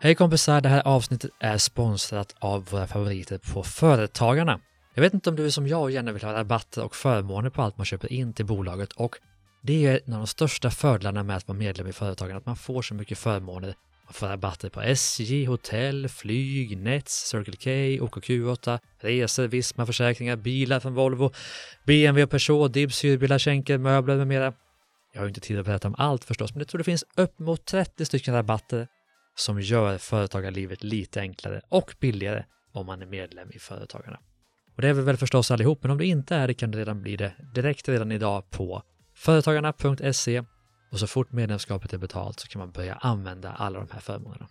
Hej kompisar, det här avsnittet är sponsrat av våra favoriter på Företagarna. Jag vet inte om du är som jag och gärna vill ha rabatter och förmåner på allt man köper in till bolaget och det är en av de största fördelarna med att vara medlem i företagen, att man får så mycket förmåner. Man får rabatter på SJ, hotell, flyg, Nets, Circle K, OKQ8, resor, Visma försäkringar, bilar från Volvo, BMW och Peugeot, Dibs, hyrbilar, skänker, möbler med mera. Jag har inte tid att berätta om allt förstås, men jag tror det finns upp mot 30 stycken rabatter som gör företagarlivet lite enklare och billigare om man är medlem i Företagarna. Och det är vi väl förstås allihop, men om det inte är det kan det redan bli det direkt redan idag på företagarna.se och så fort medlemskapet är betalt så kan man börja använda alla de här förmånerna.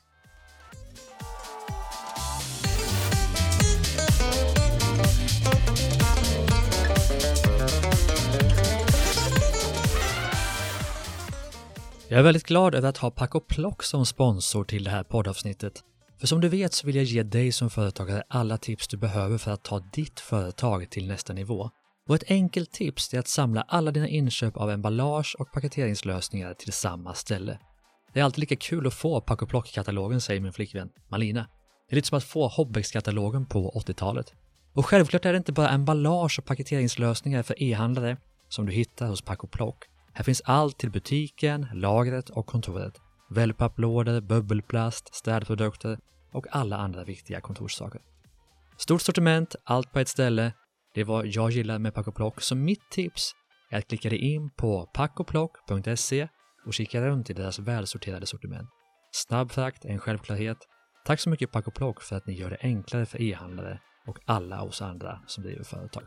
Jag är väldigt glad över att ha Pack och Plock som sponsor till det här poddavsnittet. För som du vet så vill jag ge dig som företagare alla tips du behöver för att ta ditt företag till nästa nivå. Och ett enkelt tips är att samla alla dina inköp av emballage och paketeringslösningar till samma ställe. Det är alltid lika kul att få Pack och Plock-katalogen, säger min flickvän Malina. Det är lite som att få Hobbex-katalogen på 80-talet. Och självklart är det inte bara emballage och paketeringslösningar för e-handlare som du hittar hos Pack och Plock. Här finns allt till butiken, lagret och kontoret. Wellpapplådor, bubbelplast, städprodukter och alla andra viktiga kontorssaker. Stort sortiment, allt på ett ställe. Det var vad jag gillar med Pack och Plock, så mitt tips är att klicka dig in på packoplock.se och kika runt i deras välsorterade sortiment. Snabb frakt är en självklarhet. Tack så mycket Pack och Plock för att ni gör det enklare för e-handlare och alla oss andra som driver företag.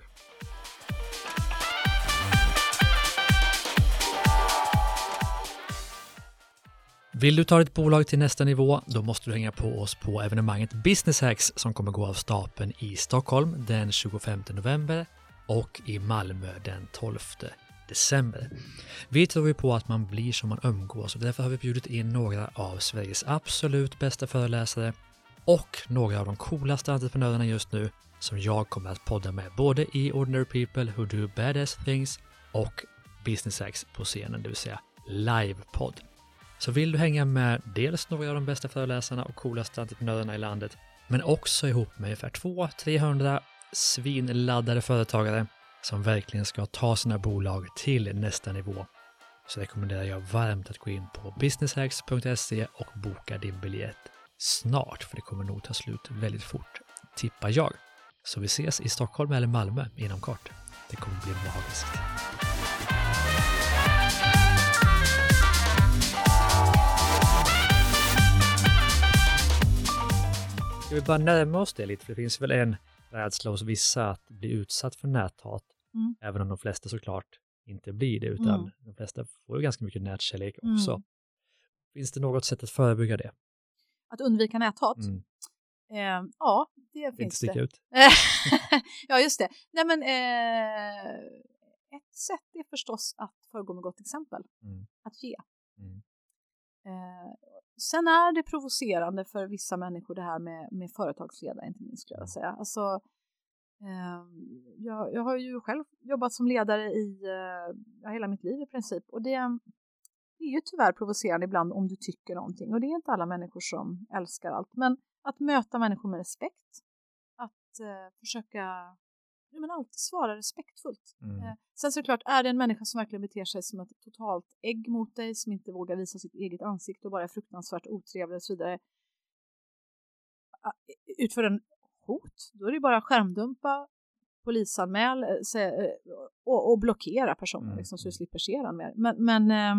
Vill du ta ditt bolag till nästa nivå, då måste du hänga på oss på evenemanget Business Hacks som kommer gå av stapeln i Stockholm den 25 november och i Malmö den 12 december. Vi tror ju på att man blir som man umgås och därför har vi bjudit in några av Sveriges absolut bästa föreläsare och några av de coolaste entreprenörerna just nu som jag kommer att podda med både i Ordinary People Who Do Badass Things och Business Hacks på scenen, det vill säga livepodd. Så vill du hänga med dels några av de bästa föreläsarna och coolaste entreprenörerna i landet, men också ihop med ungefär 200-300 svinladdade företagare som verkligen ska ta sina bolag till nästa nivå så rekommenderar jag varmt att gå in på businesshacks.se och boka din biljett snart, för det kommer nog ta slut väldigt fort, tippar jag. Så vi ses i Stockholm eller Malmö inom kort. Det kommer bli magiskt. Ska vi bara närma oss det lite? För det finns väl en rädsla hos vissa att bli utsatt för näthat. Mm. Även om de flesta såklart inte blir det, utan mm. de flesta får ju ganska mycket nätkärlek också. Mm. Finns det något sätt att förebygga det? Att undvika näthat? Mm. Eh, ja, det finns inte det. ut. ja, just det. Nej, men, eh, ett sätt är förstås att föregå med gott exempel. Mm. Att ge. Mm. Eh, sen är det provocerande för vissa människor det här med, med företagsledare, inte minst skulle jag säga. Alltså, eh, jag, jag har ju själv jobbat som ledare i eh, hela mitt liv i princip och det, det är ju tyvärr provocerande ibland om du tycker någonting och det är inte alla människor som älskar allt. Men att möta människor med respekt, att eh, försöka men alltid svara respektfullt. Mm. Eh, sen såklart, är det en människa som verkligen beter sig som ett totalt ägg mot dig, som inte vågar visa sitt eget ansikte och bara är fruktansvärt otrevlig och så vidare, utför en hot, då är det bara skärmdumpa, polisanmäl eh, eh, och, och blockera personen mm. liksom, så du slipper se den mer. Men, men eh,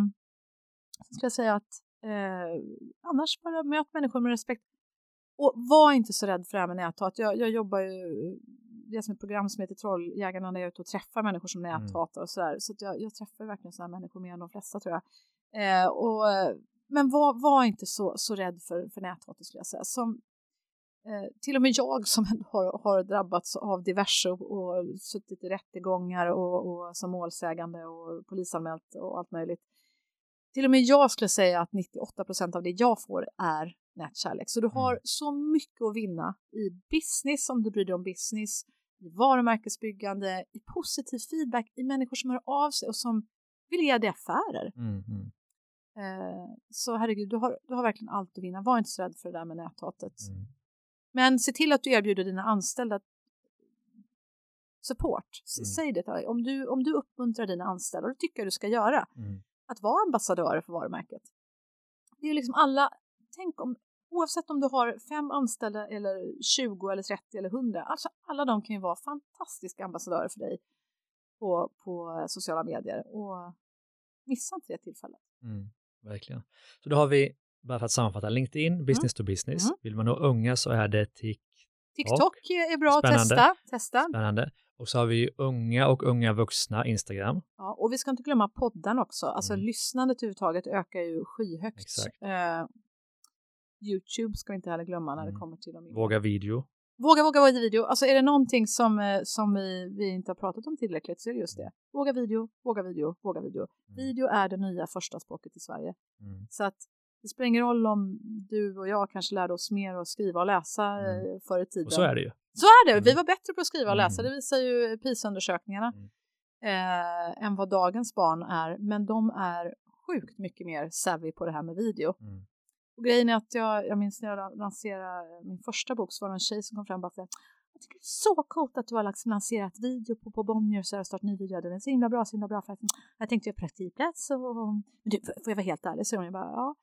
ska jag säga att eh, annars bara möt människor med respekt. Och var inte så rädd för det här med näthat. Jag, jag jobbar ju det är som ett program som heter Trolljägarna när jag är ute och träffar människor som näthatar mm. och sådär. Så, jag, jag träffar verkligen sådana människor mer än de flesta tror jag. Eh, och, men var, var inte så, så rädd för, för näthatet skulle jag säga. Som, eh, till och med jag som har, har drabbats av diverse och, och suttit i rättegångar och, och som målsägande och polisanmält och allt möjligt. Till och med jag skulle säga att 98 procent av det jag får är nätkärlek. Så du har mm. så mycket att vinna i business om du bryr dig om business, i varumärkesbyggande, i positiv feedback, i människor som hör av sig och som vill ge dig affärer. Mm, mm. Eh, så herregud, du har, du har verkligen allt att vinna. Var inte så rädd för det där med näthatet. Mm. Men se till att du erbjuder dina anställda support. Mm. Säg det om du, om du uppmuntrar dina anställda, och det tycker jag du ska göra, mm. att vara ambassadörer för varumärket. Det är liksom alla, tänk om, oavsett om du har fem anställda eller 20 eller 30 eller 100, alltså alla de kan ju vara fantastiska ambassadörer för dig på, på sociala medier och missa inte det tillfället. Mm, verkligen. Så då har vi, bara för att sammanfatta, LinkedIn, mm. business mm. to business. Mm. Vill man nå unga så är det TikTok. TikTok är bra Spännande. att testa. testa. Spännande. Och så har vi unga och unga vuxna Instagram. Ja, och vi ska inte glömma podden också. Alltså mm. lyssnandet överhuvudtaget ökar ju skyhögt. Exakt. Uh, Youtube ska vi inte heller glömma när mm. det kommer till dem. Våga video. Våga, våga, våga video. Alltså är det någonting som, eh, som vi, vi inte har pratat om tillräckligt så är det just det. Våga video, våga video, våga video. Mm. Video är det nya första språket i Sverige. Mm. Så att det spelar ingen roll om du och jag kanske lärde oss mer att skriva och läsa mm. Eh, förr i tiden. Och så är det ju. Så är det. Vi mm. var bättre på att skriva och läsa. Mm. Det visar ju PISA-undersökningarna. Mm. Eh, än vad dagens barn är. Men de är sjukt mycket mer savvy på det här med video. Mm. Och grejen är att jag, jag minns när jag lanserade min första bok så var det en tjej som kom fram och sa jag tycker det är så coolt att du har liksom lanserat video på, på Bonniers och startat ny video. Den är så himla bra, så himla bra för att jag tänkte göra praktikplats och, men du, får jag vara helt ärlig så hon bara ja.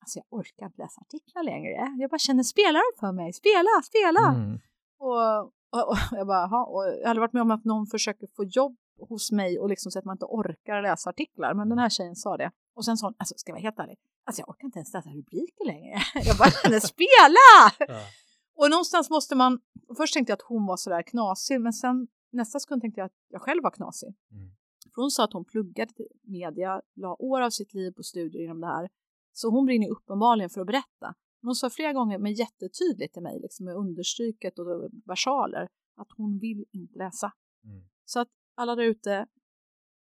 Alltså jag orkar inte läsa artiklar längre. Jag bara känner, spela dem för mig, spela, spela! Mm. Och, och, och, jag bara, aha. och jag hade varit med om att någon försöker få jobb hos mig och liksom så att man inte orkar läsa artiklar. Men den här tjejen sa det. Och sen sa hon, alltså ska jag vara helt ärlig, alltså jag orkar inte ens läsa rubriker längre. Jag bara kände, spela! Ja. Och någonstans måste man, först tänkte jag att hon var sådär knasig, men sen nästa sekund tänkte jag att jag själv var knasig. Mm. För hon sa att hon pluggade media, la år av sitt liv på studier inom det här. Så hon brinner uppenbarligen för att berätta. hon sa flera gånger, men jättetydligt till mig, liksom med understryket och versaler, att hon vill inte läsa. Mm. Så att alla där ute,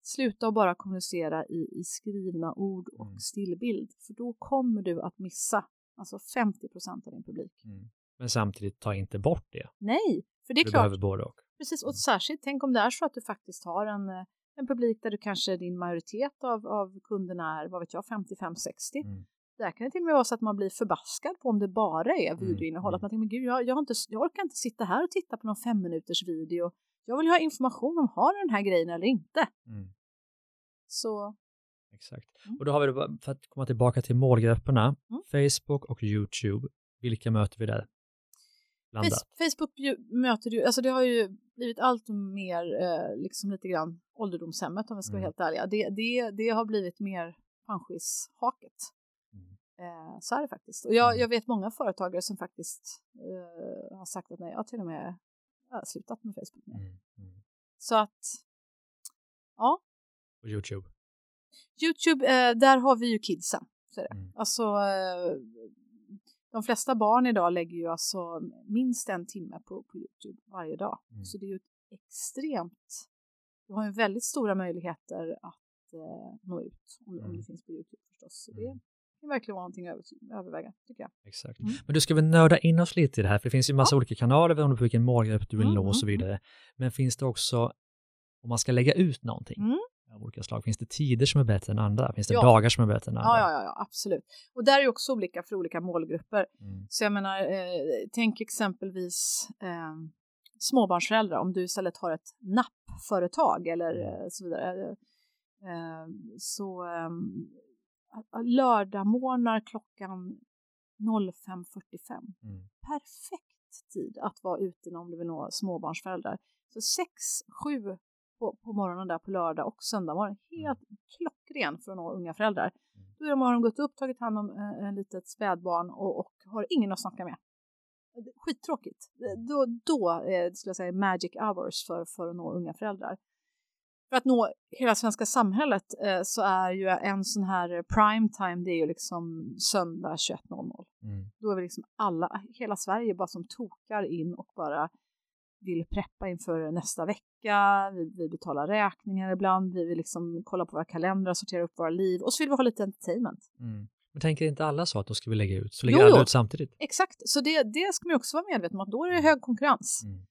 sluta att bara kommunicera i, i skrivna ord och mm. stillbild, för då kommer du att missa alltså 50 procent av din publik. Mm. Men samtidigt, ta inte bort det. Nej, för det är du klart. behöver både och. Precis, och mm. särskilt tänk om det är så att du faktiskt har en, eh, en publik där du kanske din majoritet av, av kunderna är, vad vet jag, 55-60. Mm. Där kan det till och med vara så att man blir förbaskad på om det bara är mm, videoinnehåll. Mm. Att man tänker, men gud, jag, jag, inte, jag orkar inte sitta här och titta på någon fem minuters video jag vill ha information om har den här grejen eller inte. Mm. Så. Exakt. Mm. Och då har vi, för att komma tillbaka till målgrupperna, mm. Facebook och YouTube, vilka möter vi där? Landat? Facebook möter ju, alltså det har ju blivit allt mer eh, liksom lite grann ålderdomshemmet om vi ska vara mm. helt ärliga. Det, det, det har blivit mer panschishaket. Mm. Eh, så är det faktiskt. Och jag, mm. jag vet många företagare som faktiskt eh, har sagt att nej, jag till och med jag har slutat med Facebook nu. Mm, mm. Så att, ja. Och YouTube? YouTube, eh, där har vi ju kidsen. Så det. Mm. Alltså, eh, de flesta barn idag lägger ju alltså minst en timme på, på Youtube varje dag. Mm. Så det är ju extremt, du har ju väldigt stora möjligheter att eh, nå ut om, om det mm. finns på Youtube förstås. Så det, mm kan verkligen vara någonting att överväga, tycker jag. Exakt. Mm. Men du ska väl nörda in oss lite i det här, för det finns ju massa ja. olika kanaler beroende på vilken målgrupp du vill mm. nå och så mm, mm. vidare. Men finns det också, om man ska lägga ut någonting, av olika slag, finns det tider som är bättre än andra? Finns det ja. dagar som är bättre än andra? Ja, ja, ja, absolut. Och där är också olika för olika målgrupper. Mm. Så jag menar, eh, tänk exempelvis eh, småbarnsföräldrar, om du istället har ett nappföretag eller eh, så vidare. Eh, så ehm, lördagmorgnar klockan 05.45. Mm. Perfekt tid att vara ute om du vill nå småbarnsföräldrar. Så 6, 7 på, på morgonen där på lördag och söndag morgon, helt mm. klockren för att nå unga föräldrar. Mm. Då har de gått upp, tagit hand om eh, en litet spädbarn och, och har ingen att snacka med. Skittråkigt. Då, då eh, skulle jag säga magic hours för, för att nå unga föräldrar. För att nå hela svenska samhället eh, så är ju en sån här prime time, det är ju liksom söndag 21.00. Mm. Då är vi liksom alla, hela Sverige bara som tokar in och bara vill preppa inför nästa vecka, vi, vi betalar räkningar ibland, vi vill liksom kolla på våra kalendrar, sortera upp våra liv och så vill vi ha lite entertainment. Mm. Men tänker inte alla så att då ska vi lägga ut? Så lägger Jo, alla ut samtidigt? Exakt, så det, det ska man också vara medveten om att då är det hög konkurrens. Mm.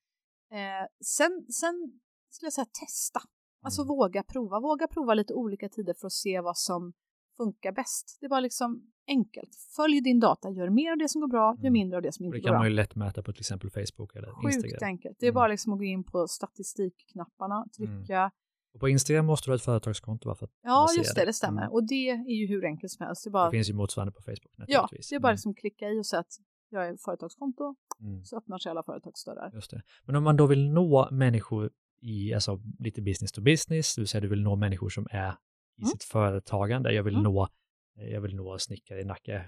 Eh, sen, sen skulle jag säga testa, alltså Mm. våga prova, våga prova lite olika tider för att se vad som funkar bäst. Det är bara liksom enkelt. Följ din data, gör mer av det som går bra, gör Mm. mindre av det som inte det går kan bra. man ju lätt mäta på till exempel Facebook eller Sjukt Instagram. enkelt. Det är Mm. bara liksom att gå in på statistikknapparna, trycka. Och på Instagram måste du ha ett företagskonto bara för att Ja, just det, det stämmer. Mm. Och det är ju hur enkelt som helst. Det bara, Det finns ju motsvarande på Facebook ja, naturligtvis. det är bara Mm. liksom klicka i och säga att jag är företagskonto, Mm. så öppnar sig alla företagsdörrar. Just det. Men om man då vill nå människor i, alltså lite business to business, du säger du vill nå människor som är i Mm. sitt företagande, jag vill Mm. nå, jag vill nå snickare i Nacka,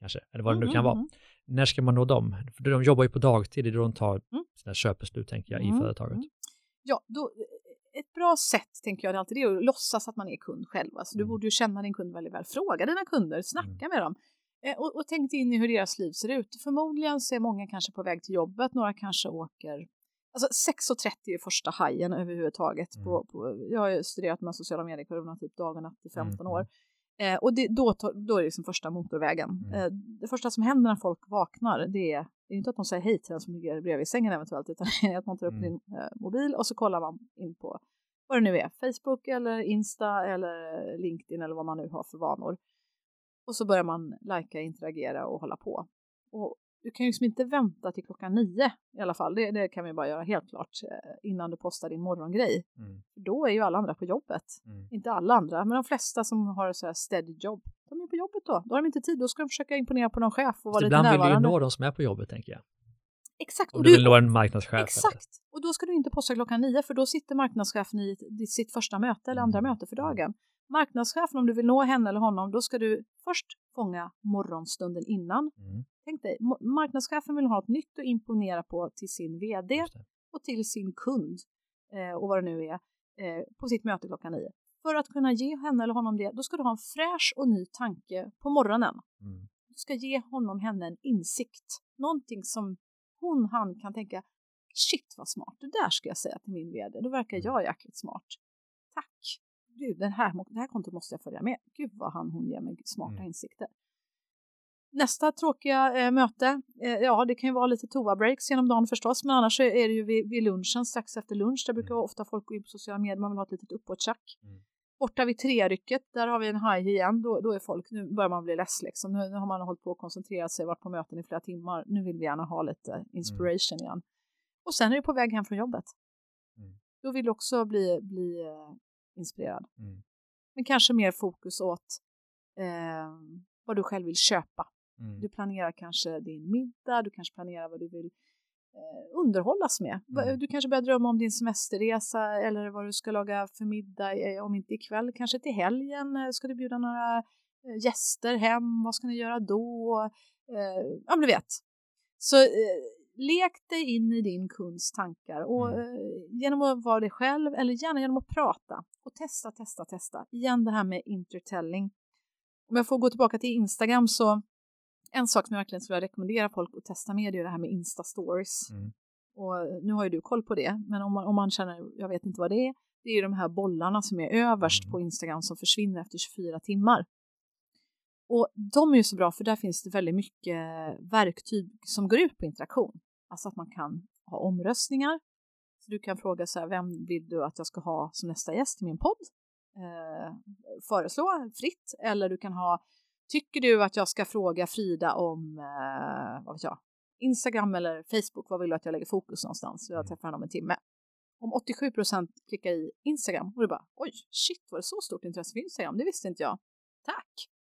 kanske, eller vad det nu Mm, kan vara. mm, När ska man nå dem? För de jobbar ju på dagtid, det är då de tar Mm. sina köpbeslut, tänker jag, i Mm, företaget. mm. Ja, då, ett bra sätt tänker jag är alltid det är att låtsas att man är kund själv. Alltså, Du Mm. borde ju känna din kund väldigt väl. Fråga dina kunder, snacka med dem. Eh, och, och tänk in i hur deras liv ser ut. Förmodligen så är många kanske på väg till jobbet, några kanske åker Alltså 6.30 är första hajen överhuvudtaget. Mm. På, på, jag har ju studerat med sociala mediekurvorna typ dag och natt i 15 Mm, år. Eh, och det, då, då är det liksom första motorvägen. Mm. Eh, det första som händer när folk vaknar det är, det är inte att de säger hej till den som ligger bredvid sängen eventuellt utan det är att man tar upp Mm. din eh, mobil och så kollar man in på vad det nu är, Facebook eller Insta eller LinkedIn eller vad man nu har för vanor. Och så börjar man lajka, interagera och hålla på. Och du kan ju liksom inte vänta till klockan nio i alla fall, det, det kan vi bara göra helt klart eh, innan du postar din morgongrej. Mm. Då är ju alla andra på jobbet. Mm. Inte alla andra, men de flesta som har så här steady jobb, de är på jobbet då. Då har de inte tid, då ska de försöka imponera på någon chef och vara lite ibland vill du ju närvarande. nå de som är på jobbet, tänker jag. Exakt. Om du vill nå en marknadschef. eller- Exakt. Och då ska du inte posta klockan nio för då sitter marknadschefen i i sitt första möte eller andra Mm. möte för dagen. Marknadschefen, om du vill nå henne eller honom, då ska du först fånga morgonstunden innan. Mm. Tänk dig, marknadschefen vill ha något nytt att imponera på till sin vd och till sin kund eh, och vad det nu är eh, på sitt möte klockan nio. För att kunna ge henne eller honom det, då ska du ha en fräsch och ny tanke på morgonen. Mm. Du ska ge honom henne en insikt, någonting som hon, han kan tänka shit vad smart, det där ska jag säga till min vd, då verkar jag jäkligt smart. Tack! Gud, den här, det här kontot måste jag följa med. Gud vad han, hon ger mig smarta Mm. insikter. Nästa tråkiga eh, möte, eh, ja det kan ju vara lite toa-breaks genom dagen förstås, men annars är det ju vid, vid lunchen, strax efter lunch, där brukar Mm. ofta folk gå in på sociala medier, man vill ha ett litet uppåttjack. Mm. Borta vid trerycket, där har vi en high igen, då, då är folk, nu börjar man bli less liksom, nu, nu har man hållit på och koncentrerat sig, varit på möten i flera timmar, nu vill vi gärna ha lite inspiration igen. Och sen är det på väg hem från jobbet. Mm. Då vill du också bli, bli eh, inspirerad. Mm. Men kanske mer fokus åt eh, vad du själv vill köpa. Mm. Du planerar kanske din middag, du kanske planerar vad du vill eh, underhållas med. Mm. Du kanske börjar drömma om din semesterresa eller vad du ska laga för middag, eh, om inte ikväll, kanske till helgen. Eh, Ska du bjuda några eh, gäster hem? Vad ska ni göra då? Ja, men du vet. Så lek dig in i din kunds tankar och Mm. eh, genom att vara dig själv eller gärna genom att prata och testa, testa, testa. Igen det här med intertelling. Om jag får gå tillbaka till Instagram så en sak som jag verkligen skulle rekommendera folk att testa med är det här med Insta-stories. Mm. Och nu har ju du koll på det, men om man, om man känner, jag vet inte vad det är, det är ju de här bollarna som är överst Mm. på Instagram som försvinner efter 24 timmar. Och de är ju så bra för där finns det väldigt mycket verktyg som går ut på interaktion. Alltså att man kan ha omröstningar. Så du kan fråga så här, vem vill du att jag ska ha som nästa gäst i min podd? Eh, föreslå fritt. Eller du kan ha, tycker du att jag ska fråga Frida om, eh, vad vet jag, Instagram eller Facebook, vad vill du att jag lägger fokus någonstans? Jag träffar henne om en timme. Om 87 procent klickar i Instagram och du bara, oj, shit, var det så stort intresse för Instagram? Det visste inte jag. Tack!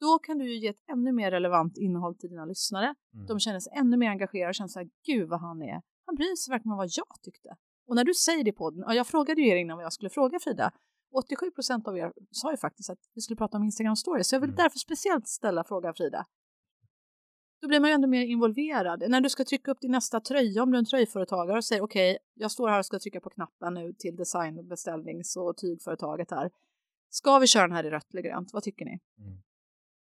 Då kan du ju ge ett ännu mer relevant innehåll till dina lyssnare. Mm. De känner sig ännu mer engagerade och känner så här, gud vad han är. Han bryr sig verkligen om vad jag tyckte. Och när du säger det i podden, och jag frågade ju er innan vad jag skulle fråga Frida, 87 procent av er sa ju faktiskt att vi skulle prata om Instagram stories, så jag vill Mm. därför speciellt ställa frågan Frida. då blir man ju ändå mer involverad. När du ska trycka upp din nästa tröja om du är en tröjföretagare och säger okej, okay, jag står här och ska trycka på knappen nu till designbeställnings och tygföretaget här. Ska vi köra den här i rött eller grönt? Vad tycker ni? Mm.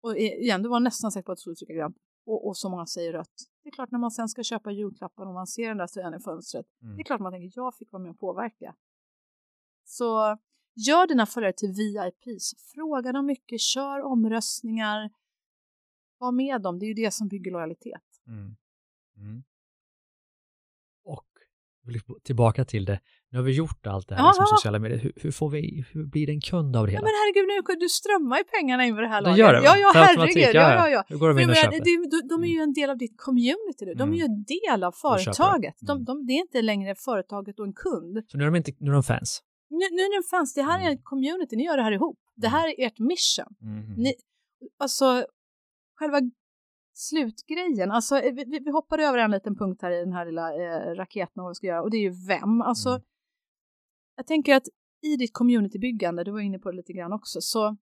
Och igen, du var nästan säker på att du skulle trycka grönt och, och så många säger rött. Det är klart när man sen ska köpa julklappar och man ser den där tröjan i fönstret. Mm. Det är klart man tänker jag fick vara med och påverka. Så gör dina följare till VIPs. Fråga dem mycket, kör omröstningar. Var med dem, det är ju det som bygger lojalitet. Mm. Mm. Och tillbaka till det, nu har vi gjort allt det här liksom, sociala medier. Hur, hur, får vi, hur blir det en kund av det hela? Ja, men herregud, nu, du strömmar ju pengarna in på det här laget. Det gör det, Ja, ja, herregud. Ja, ja, ja. Hur går de in och köper? De, de, är ju mm. en del av ditt community. De är ju en del av företaget. De, mm. de, det är inte längre företaget och en kund. Så nu är de, inte, nu är de fans? Nu, nu är de fans. Det här är mm. en community. Ni gör det här ihop. Det här är ert mission. Mm. Ni, alltså, själva slutgrejen, alltså vi, vi hoppar över en liten punkt här i den här lilla eh, raketen vad vi ska göra och det är ju vem. Alltså, mm jag tänker att i ditt communitybyggande, du var inne på det lite grann också, så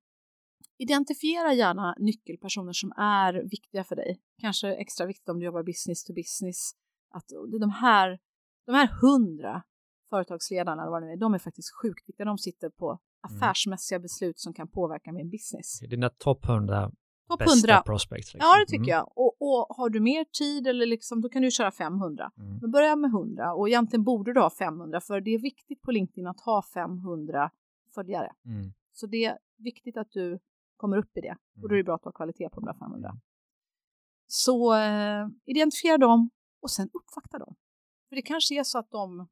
identifiera gärna nyckelpersoner som är viktiga för dig. Kanske extra viktigt om du jobbar business to business. Att de här, de här hundra företagsledarna, eller vad det nu är, de är faktiskt sjukt viktiga. De sitter på mm. affärsmässiga beslut som kan påverka min business. Dina topp hundra Topp 100. prospects. Liksom. Ja, det tycker mm. jag. Och, och, har du mer tid eller liksom, då kan du köra 500. Mm. Men börja med 100 och egentligen borde du ha 500 för det är viktigt på LinkedIn att ha 500 följare. Mm. Så det är viktigt att du kommer upp i det och då är det mm. bra att ha kvalitet på de där 500. Mm. Så eh, identifiera dem och sen uppvakta dem. För det kanske är så att de,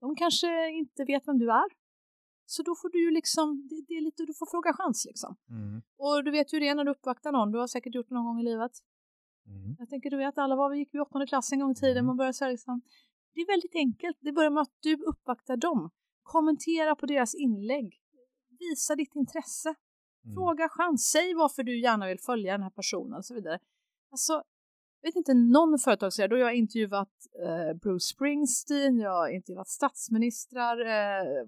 de kanske inte vet vem du är så då får du ju liksom, det, det är lite, du får fråga chans liksom. Mm. Och du vet ju det när du uppvaktar någon, du har säkert gjort det någon gång i livet. Mm. Jag tänker du vet alla var vi gick i åttonde klass en gång i tiden, mm. man börjar säga liksom, det är väldigt enkelt, det börjar med att du uppvaktar dem. Kommentera på deras inlägg, visa ditt intresse, mm. fråga chans, säg varför du gärna vill följa den här personen och så vidare. Alltså, jag vet inte någon företagsledare, då jag har intervjuat eh, Bruce Springsteen, jag har intervjuat statsministrar, eh,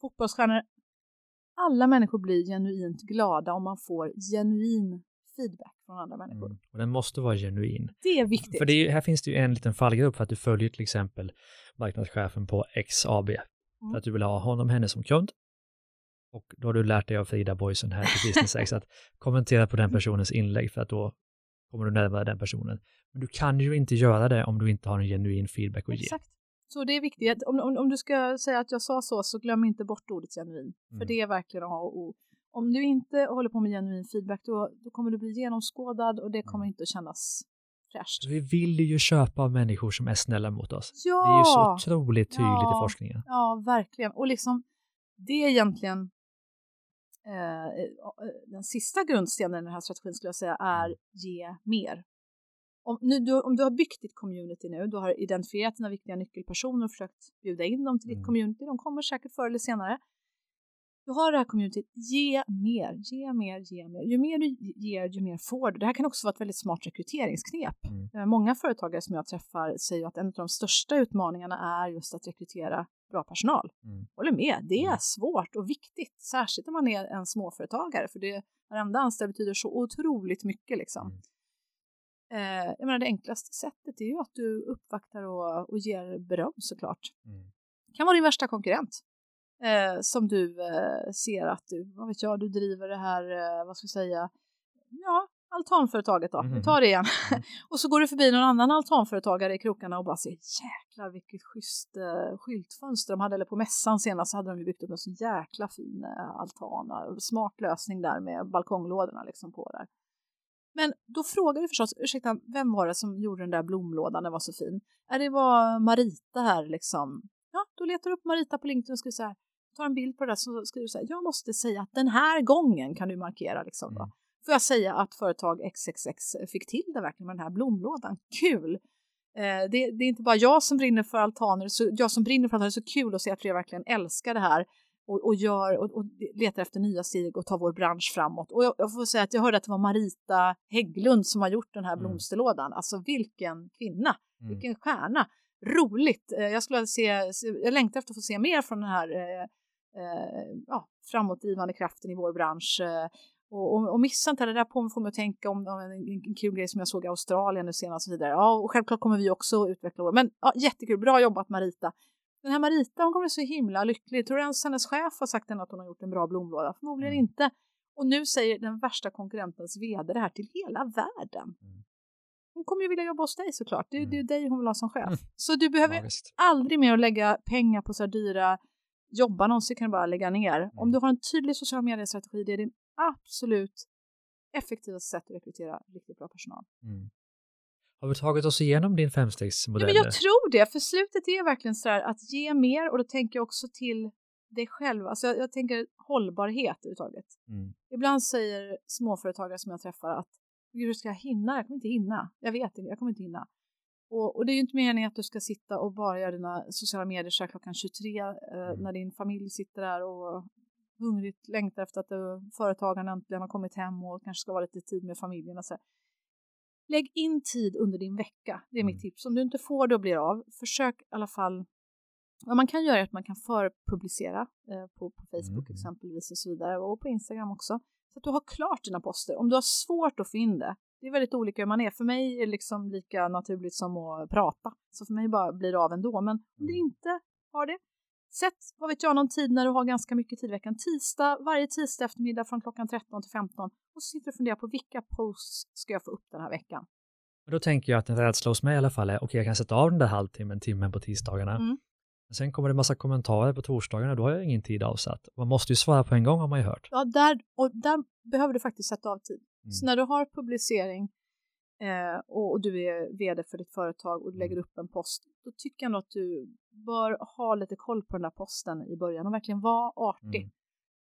fotbollsstjärnor. Alla människor blir genuint glada om man får genuin feedback från andra människor. Mm. Och den måste vara genuin. Det är viktigt. För är, här finns det ju en liten fallgrupp för att du följer till exempel marknadschefen på XAB. Mm. För att du vill ha honom, henne som kund. Och då har du lärt dig av Frida Boysen här på Business X att kommentera på den personens inlägg för att då kommer du närmare den personen. Men du kan ju inte göra det om du inte har en genuin feedback att Exakt. ge. Så det är viktigt. Om, om, om, du ska säga att jag sa så, så glöm inte bort ordet genuin. Mm. För det är verkligen A och O. Om du inte håller på med genuin feedback, då, då kommer du bli genomskådad och det kommer mm. inte att kännas fräscht. Vi vill ju köpa av människor som är snälla mot oss. Ja! Det är ju så otroligt tydligt ja. i forskningen. Ja, verkligen. Och liksom, det är egentligen eh, eh den sista grundstenen i den här strategin skulle jag säga är mm. ge mer om, nu, du, om du har byggt ditt community nu, du har identifierat dina viktiga nyckelpersoner och försökt bjuda in dem till ditt mm. community, de kommer säkert förr eller senare. Du har det här communityt, ge mer, ge mer, ge mer. Ju mer du ger, ju mer får du. Det här kan också vara ett väldigt smart rekryteringsknep. Mm. Eh, många företagare som jag träffar säger att en av de största utmaningarna är just att rekrytera bra personal. Mm. Håller med, det är mm. svårt och viktigt, särskilt om man är en småföretagare, för det varenda anställd betyder så otroligt mycket liksom. Mm. Eh, jag menar det enklaste sättet är ju att du uppvaktar och, och ger beröm såklart. Mm. kan vara din värsta konkurrent. Eh, som du eh, ser att du, vad vet jag, du driver det här, eh, vad ska jag säga, ja, altanföretaget då, mm. vi tar det igen. Mm. och så går du förbi någon annan altanföretagare i krokarna och bara ser jäklar vilket schysst eh, skyltfönster de hade, eller på mässan senast så hade de ju byggt upp en så jäkla fin eh, altan, smart lösning där med balkonglådorna liksom på där. Men då frågar du förstås, ursäkta, vem var det som gjorde den där blomlådan, den var så fin? Är det var Marita här liksom? Ja, då letar du upp Marita på LinkedIn och skriver så här, tar en bild på det där så skriver du så här, jag måste säga att den här gången kan du markera liksom då. Mm. Får jag säga att företag XXX fick till det verkligen med den här blomlådan, kul! Eh, det, det, är inte bara jag som brinner för altaner, så jag som brinner för altaner, det är så kul att se att fler verkligen älskar det här och, och, gör, och, och, letar efter nya steg och tar vår bransch framåt. Och jag, jag, får säga att jag hörde att det var Marita Hägglund som har gjort den här mm. blomsterlådan. Alltså vilken kvinna, mm. vilken stjärna. Roligt! Eh, jag, skulle se, jag längtar efter att få se mer från den här eh, eh, ja, framåtdrivande kraften i vår bransch. Och, och, och missa inte det där på får mig att tänka om, om en, en kul grej som jag såg i Australien nu senast och så vidare. Ja, och självklart kommer vi också utveckla vår. Men ja, jättekul, bra jobbat Marita. Den här Marita hon kommer så himla lycklig. Tror du ens hennes chef har sagt att hon har gjort en bra blomlåda? Förmodligen mm. inte. Och nu säger den värsta konkurrentens vd det här till hela världen. Mm. Hon kommer ju vilja jobba hos dig såklart. Det, mm. det är dig hon vill ha som chef. Mm. Så du behöver Magiskt. aldrig mer lägga pengar på så här dyra jobbannonser kan du bara lägga ner. Mm. Om du har en tydlig social mediestrategi, det är din absolut effektivaste sätt att rekrytera riktigt bra personal. Mm. Har vi tagit oss igenom din femstegsmodell? Ja, men jag tror det, för slutet är verkligen så här att ge mer och då tänker jag också till dig själv. Alltså jag, jag tänker hållbarhet överhuvudtaget. Mm. Ibland säger småföretagare som jag träffar att hur ska jag hinna? Jag kommer inte hinna. Jag vet inte, jag kommer inte hinna. Och, och, det är ju inte meningen att du ska sitta och bara göra dina sociala medier så klockan 23 eh, mm. när din familj sitter där och hungrigt längtar efter att uh, företagaren äntligen har kommit hem och kanske ska vara lite tid med familjen. Och så. Lägg in tid under din vecka, det är mitt mm. tips. Om du inte får det och blir av, försök i alla fall vad man kan göra är att man kan förpublicera eh, på, på Facebook mm. exempelvis och så vidare och på Instagram också. Så att du har klart dina poster. Om du har svårt att få in det, det är väldigt olika hur man är. För mig är det liksom lika naturligt som att prata. Så för mig bara blir det av ändå. Men om du mm. inte har det, sätt, vad vet jag, någon tid när du har ganska mycket tid i veckan. Tisdag, varje tisdag eftermiddag från klockan 13 till 15. Och så sitter du och funderar på vilka posts ska jag få upp den här veckan. Då tänker jag att en rädsla hos mig i alla fall är, okej okay, jag kan sätta av den där halvtimmen, timmen på tisdagarna. Mm. Sen kommer det massa kommentarer på torsdagarna, då har jag ingen tid avsatt. Man måste ju svara på en gång har man ju hört. Ja, där, och där behöver du faktiskt sätta av tid. Mm. Så när du har publicering eh, och, och, du är vd för ditt företag och du lägger mm. upp en post, då tycker jag nog att du bör ha lite koll på den där posten i början och verkligen vara artig.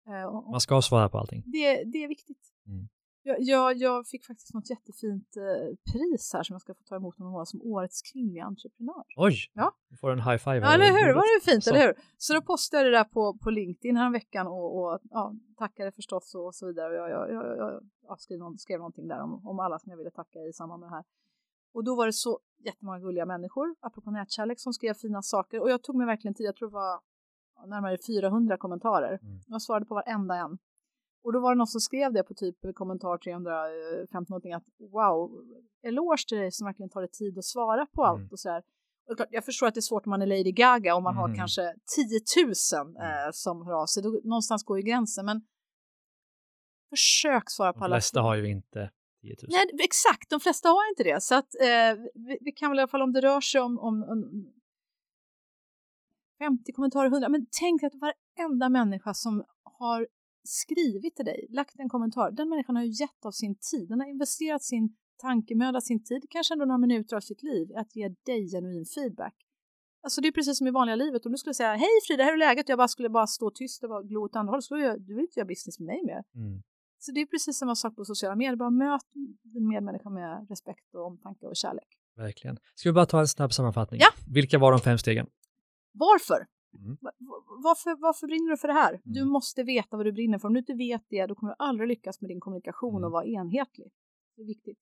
Mm. Eh, och, man ska svara på allting. Det, det är viktigt. Mm. Jag, jag, jag, fick faktiskt något jättefint eh, pris här som jag ska få ta emot om några som årets kvinnliga entreprenör. Oj! Ja. Du får en high five. Ja, eller hur? Var det fint, så. eller hur? Så då postade jag det där på, på LinkedIn här veckan och, och ja, tackade förstås och, och så vidare. Jag, jag, jag, jag, jag skrev, någon, skrev någonting där om, om alla som jag ville tacka i samband med det här. Och då var det så jättemånga gulliga människor, apropå nätkärlek, som skrev fina saker. Och jag tog mig verkligen tid, jag tror det var närmare 400 kommentarer. Mm. Jag svarade på varenda en. Och då var det någon som skrev det på typ kommentar 350 någonting att wow, eloge till dig som verkligen tar dig tid att svara på allt mm. och så här. Och klart, jag förstår att det är svårt om man är Lady Gaga om man mm. har kanske 10 000 eh, som hör av sig. Då, någonstans går ju gränsen, men försök svara på alla. De flesta har ju inte 10 000. Nej, exakt, de flesta har inte det. Så att eh, vi, vi, kan väl i alla fall om det rör sig om, om, om 50 kommentarer, 100, men tänk att varenda människa som har skrivit till dig, lagt en kommentar, den människan har ju gett av sin tid, den har investerat sin tankemöda, sin tid, kanske ändå några minuter av sitt liv att ge dig genuin feedback. Alltså det är precis som i vanliga livet, om du skulle säga hej Frida, här är läget, jag bara skulle bara stå tyst och glo åt andra hållet, så jag, du vill inte göra business med mig mer. Mm. Så det är precis samma sak på sociala medier, bara möt din medmänniska med respekt och omtanke och kärlek. Verkligen. Ska vi bara ta en snabb sammanfattning? Ja. Vilka var de fem stegen? Varför? Mm. Varför, varför brinner du för det här? Mm. Du måste veta vad du brinner för. Om du inte vet det, då kommer du aldrig lyckas med din kommunikation mm. och vara enhetlig. Det är viktigt.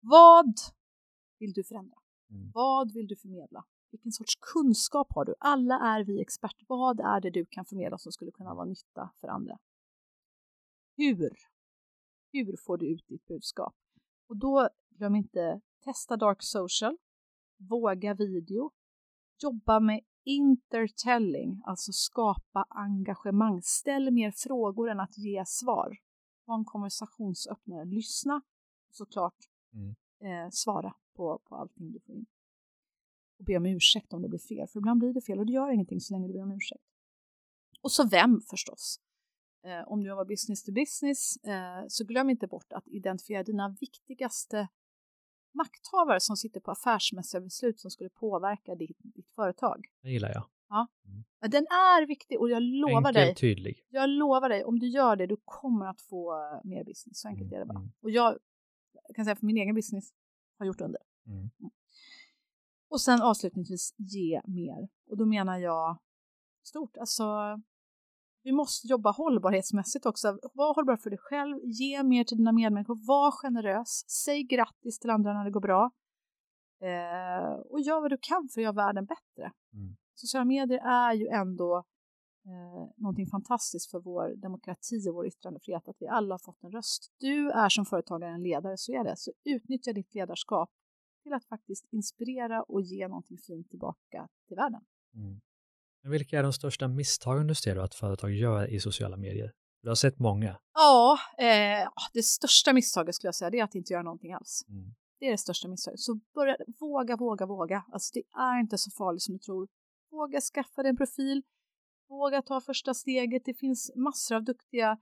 Vad vill du förändra? Mm. Vad vill du förmedla? Vilken sorts kunskap har du? Alla är vi experter. Vad är det du kan förmedla som skulle kunna vara nytta för andra? Hur? Hur får du ut ditt budskap? Och då glöm inte testa dark social, våga video, jobba med intertelling, alltså skapa engagemang. Ställ mer frågor än att ge svar. Var en konversationsöppnare. Lyssna och såklart mm. eh, svara på, på allting du får in. Och be om ursäkt om det blir fel, för ibland blir det fel och det gör ingenting så länge du ber om ursäkt. Och så vem förstås. Eh, om du jobbar business to business eh, så glöm inte bort att identifiera dina viktigaste makthavare som sitter på affärsmässiga beslut som skulle påverka ditt, ditt företag. Det gillar jag. Ja. Mm. Den är viktig och jag lovar Enkel, dig. tydlig. Jag lovar dig, om du gör det, du kommer att få eh, mer business. Så enkelt mm. är det bara. Mm. Och jag kan säga för min egen business har gjort under. Mm. mm. Och sen avslutningsvis ge mer. Och då menar jag stort. Alltså, vi måste jobba hållbarhetsmässigt också. Var hållbar för dig själv, ge mer till dina medmänniskor, var generös, säg grattis till andra när det går bra. Eh, och gör vad du kan för att göra världen bättre. Mm. Sociala medier är ju ändå eh, någonting fantastiskt för vår demokrati och vår yttrandefrihet, att vi alla har fått en röst. Du är som företagare en ledare, så är det. Så utnyttja ditt ledarskap till att faktiskt inspirera och ge någonting fint tillbaka till världen. Mm. Vilka är de största misstagen du ser att företag gör i sociala medier? Du har sett många. Ja, eh, det största misstaget skulle jag säga det är att inte göra någonting alls. Mm. Det är det största misstaget. Så börja, våga, våga, våga. Alltså det är inte så farligt som du tror. Våga skaffa dig en profil. Våga ta första steget. Det finns massor av duktiga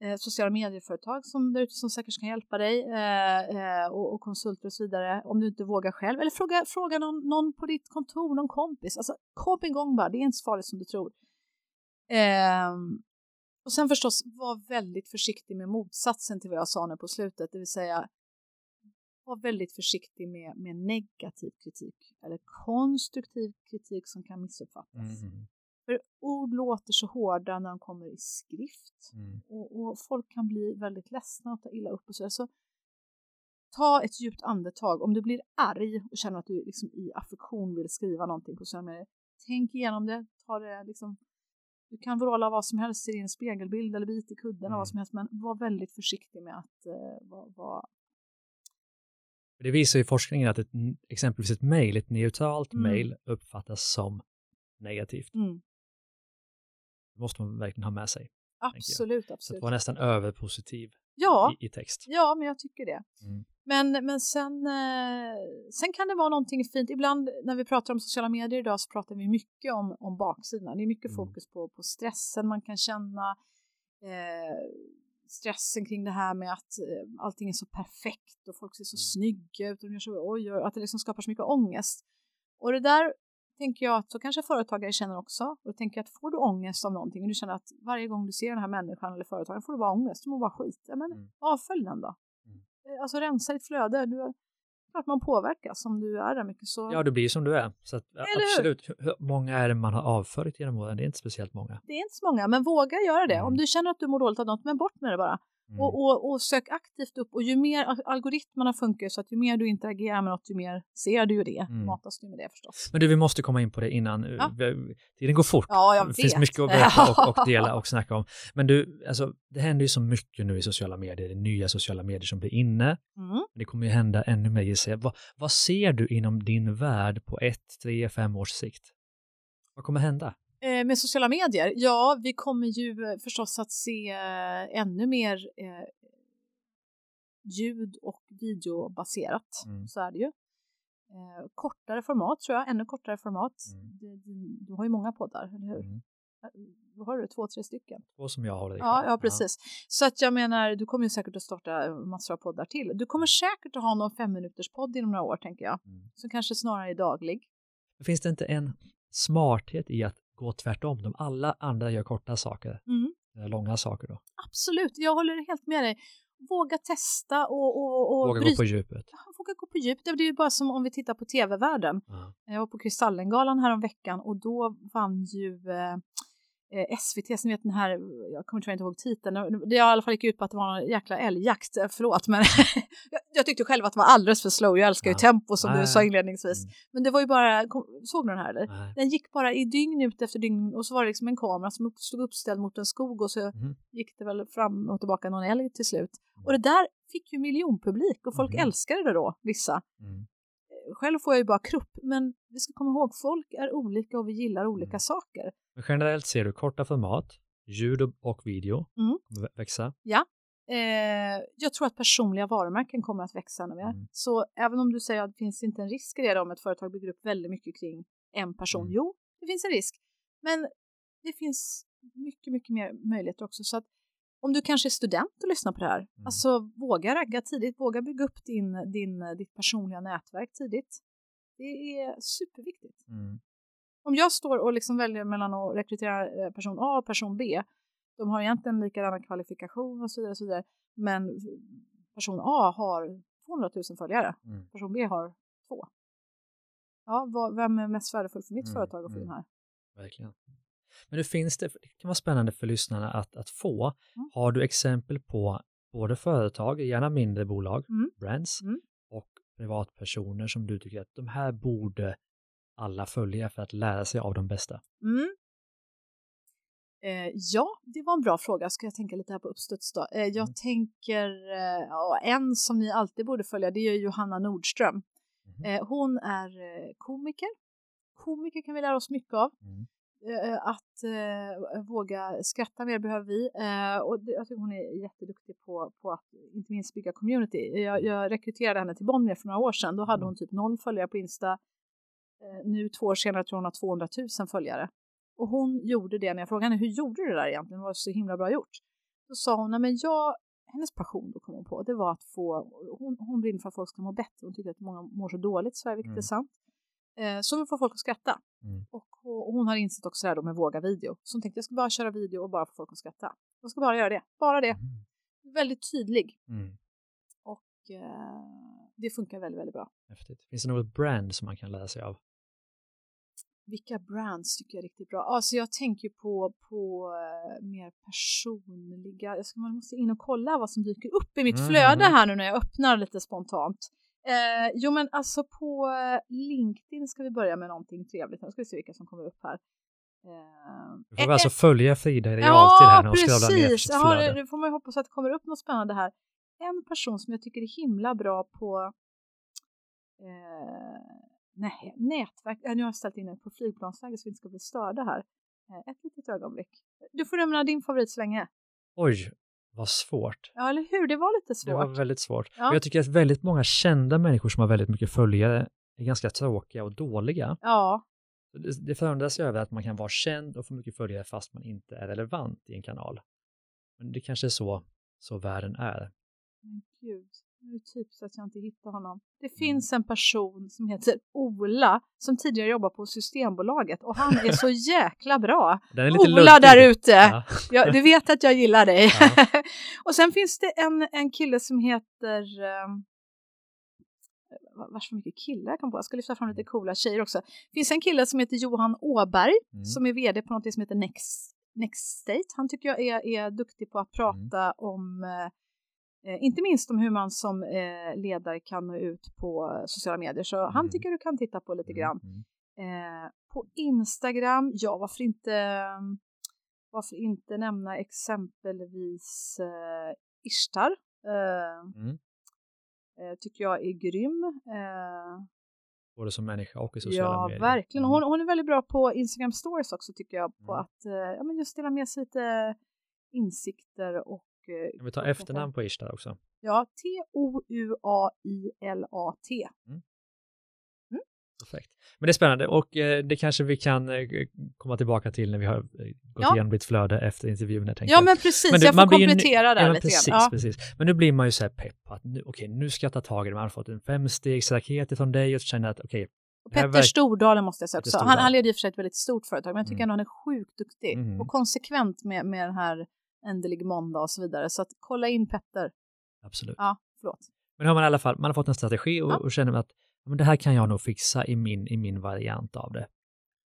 eh, sociala medieföretag som där ute som säkert kan hjälpa dig eh, eh, och, och, konsulter och så vidare om du inte vågar själv. Eller fråga, fråga någon, någon på ditt kontor, någon kompis. Alltså kom igång bara, det är inte så farligt som du tror. Eh, och sen förstås, var väldigt försiktig med motsatsen till vad jag sa nu på slutet, det vill säga var väldigt försiktig med, med negativ kritik eller konstruktiv kritik som kan missuppfattas. Mm. För ord låter så hårda när de kommer i skrift mm. och, och, folk kan bli väldigt ledsna och ta illa upp och så. så ta ett djupt andetag. Om du blir arg och känner att du liksom i affektion vill skriva någonting på sociala medier, tänk igenom det, ta det liksom du kan vråla vad som helst i din spegelbild eller bit i kudden mm. vad som helst, men var väldigt försiktig med att uh, vara var... Det visar ju forskningen att ett, exempelvis ett mejl, ett neutralt mm. mejl uppfattas som negativt. Mm. Måste man verkligen ha med sig. Absolut, absolut. Så att vara nästan överpositiv ja, i, i, text. Ja, men jag tycker det. Mm. Men, men sen, eh, sen kan det vara någonting fint. Ibland när vi pratar om sociala medier idag så pratar vi mycket om, om baksidan. Det är mycket mm. fokus på, på stressen man kan känna. Eh, stressen kring det här med att eh, allting är så perfekt och folk ser så mm. snygga ut och de gör så, oj, oj, att det liksom skapar så mycket ångest. Och det där tänker jag att så kanske företagare känner också. Och då tänker jag att får du ångest av någonting och du känner att varje gång du ser den här människan eller företagaren får du bara ångest, du mår bara skit. Ja, men mm. avfölj den då. Mm. Eh, alltså rensa ditt flöde. Du, klart man påverkas om du är där mycket. Så... Ja, du blir som du är. Så att, absolut. Hur? hur många är det man har avföljt genom åren? Det är inte speciellt många. Det är inte så många, men våga göra det. Mm. Om du känner att du mår dåligt av något, men bort med det bara. Mm. Och, och, och, sök aktivt upp och ju mer algoritmerna funkar så att ju mer du interagerar med något ju mer ser du ju det, mm. matas du med det förstås. Men du, vi måste komma in på det innan, ja. tiden går fort. Ja, jag vet. Det finns mycket att berätta och, och, dela och snacka om. Men du, alltså, det händer ju så mycket nu i sociala medier, det är nya sociala medier som blir inne. Mm. Det kommer ju hända ännu mer gissar jag. Vad, vad ser du inom din värld på ett, tre, fem års sikt? Vad kommer hända? Eh, med sociala medier? Ja, vi kommer ju eh, förstås att se eh, ännu mer ljud och videobaserat. Mm. Så är det ju. Kortare format tror jag, ännu kortare format. Mm. Du, du, du, har ju många poddar, eller hur? Mm. Vad har du? Två, tre stycken? Två som jag har. Det ja, ja, precis. Ja. Så att jag menar, du kommer ju säkert att starta massor av poddar till. Du kommer säkert att ha någon fem minuters podd inom några år, tänker jag. Mm. Som kanske snarare är daglig. Finns det inte en smarthet i att gå tvärtom. De alla andra gör korta saker, mm. långa saker då. Absolut, jag håller helt med dig. Våga testa och... och, och våga bry... gå på djupet. Ja, våga gå på djupet. Det är ju bara som om vi tittar på tv-världen. Mm. Jag var på Kristallengalan här om veckan och då vann ju eh, eh, SVT, ni vet den här, jag kommer tyvärr inte ihåg titeln, det i alla fall gick ut på att det var en jäkla älgjakt, eh, förlåt men jag, tyckte själv att det var alldeles för slow, jag älskar ju ja. tempo som Nej. du sa inledningsvis. Mm. Men det var ju bara, såg du den här eller? Nej. Den gick bara i dygn ut efter dygn och så var det liksom en kamera som stod uppställd mot en skog och så mm. gick det väl fram och tillbaka någon älg till slut. Mm. Och det där fick ju miljonpublik och folk mm. älskade det då, vissa. Mm själv får jag ju bara krupp, men vi ska komma ihåg, folk är olika och vi gillar olika mm. saker. Men generellt ser du korta format, ljud och video mm. kommer växa. Ja. Eh, jag tror att personliga varumärken kommer att växa ännu mer. Mm. Så även om du säger att det finns inte en risk i det om ett företag bygger upp väldigt mycket kring en person. Mm. Jo, det finns en risk. Men det finns mycket, mycket mer möjligheter också. Så att om du kanske är student och lyssnar på det här, mm. alltså våga ragga tidigt, våga bygga upp din, din, ditt personliga nätverk tidigt. Det är superviktigt. Mm. Om jag står och liksom väljer mellan att rekrytera eh, person A och person B, de har egentligen likadana kvalifikationer och så vidare, och så vidare men person A har 200 000 följare, mm. person B har två. Ja, vad, vem är mest värdefull för mitt mm. företag att få in mm. här? Verkligen. Men det finns det, det kan vara spännande för lyssnarna att, att få. Mm. Har du exempel på både företag, gärna mindre bolag, mm. brands, mm. och privatpersoner som du tycker att de här borde alla följa för att lära sig av de bästa? Mm. Eh, ja, det var en bra fråga. Ska jag tänka lite här på uppstuds då? Eh, jag mm. tänker, eh, en som ni alltid borde följa, det är Johanna Nordström. Mm. hon är eh, komiker. Komiker kan vi lära oss mycket av. Mm. Eh, att våga skratta mer behöver vi. och det, jag tycker hon är jätteduktig på, på att inte minst bygga community. Jag, jag rekryterade henne till Bonnier för några år sedan. Då hade mm. hon typ noll följare på Insta. Nu två år senare tror hon har 200 000 följare. Och hon gjorde det när jag frågade henne, hur gjorde du det där egentligen? Det var så himla bra gjort. Då sa hon, nej men jag, hennes passion då kom hon på, det var att få, hon, hon brinner för att folk ska må bättre. Hon tycker att många mår så dåligt i Sverige, vilket mm. är sant. Eh, så hon får folk att skratta. Mm. Och, och, hon har insett också det här då med våga video. Så hon tänkte, jag ska bara köra video och bara få folk att skratta. Jag ska bara göra det, bara det. Mm. Väldigt tydlig. Mm. Och eh, det funkar väldigt, väldigt bra. Häftigt. Finns det något brand som man kan lära sig av? Vilka brands tycker jag är riktigt bra? Alltså jag tänker på, på uh, mer personliga, jag ska, man måste in och kolla vad som dyker upp i mitt mm. flöde här nu när jag öppnar lite spontant. Uh, jo men alltså på uh, LinkedIn ska vi börja med någonting trevligt, nu ska vi se vilka som kommer upp här. Uh, du får alltså följa Frida i realtid här när hon scrollar ner sitt flöde. Ja, nu får man ju hoppas att det kommer upp något spännande här. En person som jag tycker är himla bra på Nej, nätverk. nu har jag ställt in det på flygplansläge så vi inte ska bli störda här. Eh, ett litet ögonblick. Du får nämna din favorit så länge. Oj, vad svårt. Ja, eller hur? Det var lite svårt. Det var väldigt svårt. Ja. jag tycker att väldigt många kända människor som har väldigt mycket följare är ganska tråkiga och dåliga. Ja. Det, det ju över att man kan vara känd och få mycket följare fast man inte är relevant i en kanal. Men det kanske är så, så världen är. Men gud. Nu är typ så att jag inte hittar honom. Det mm. finns en person som heter Ola som tidigare jobbar på Systembolaget och han är så jäkla bra. Ola där ute! Ja. ja. du vet att jag gillar dig. Ja. och sen finns det en, en kille som heter um, vars för mycket killar jag kom på. Jag ska lyfta fram lite coola tjejer också. Det finns en kille som heter Johan Åberg mm. som är vd på något som heter Next, Next State. Han tycker jag är, är duktig på att prata mm. om eh, Eh, inte minst om hur man som eh, ledare kan nå ut på sociala medier. Så mm. han tycker du kan titta på lite mm, grann. Mm. Eh, på Instagram, ja varför inte, varför inte nämna exempelvis eh, Ishtar. Eh, mm. Eh, tycker jag är grym. Både som människa och i sociala ja, medier. Ja, verkligen. Hon, hon är väldigt bra på Instagram stories också tycker jag. På mm. att ja, men just dela med sig lite insikter och Eh, kan vi ta efternamn på Ishtar också? Ja, T-O-U-A-I-L-A-T. Mm. Mm. Perfekt. Men det är spännande och eh, det kanske vi kan eh, komma tillbaka till när vi har eh, gått ja. igenom ditt flöde efter intervjun. Ja, men precis. Men du, jag får komplettera där ja, lite precis, grann. Ja. Precis. Men nu blir man ju så här pepp att nu, okej, nu ska jag ta tag i det. Man har fått en femstegsraket från dig och känner att okej, Petter verk... Stordalen måste jag säga också. Han, han leder i och för sig ett väldigt stort företag, men jag tycker mm. ändå han är sjukt duktig mm. och konsekvent med, med den här ändelig måndag och så vidare. Så att kolla in Petter. Absolut. Ja, förlåt. Men har man i alla fall, man har fått en strategi och, ja. och känner att men det här kan jag nog fixa i min, i min variant av det.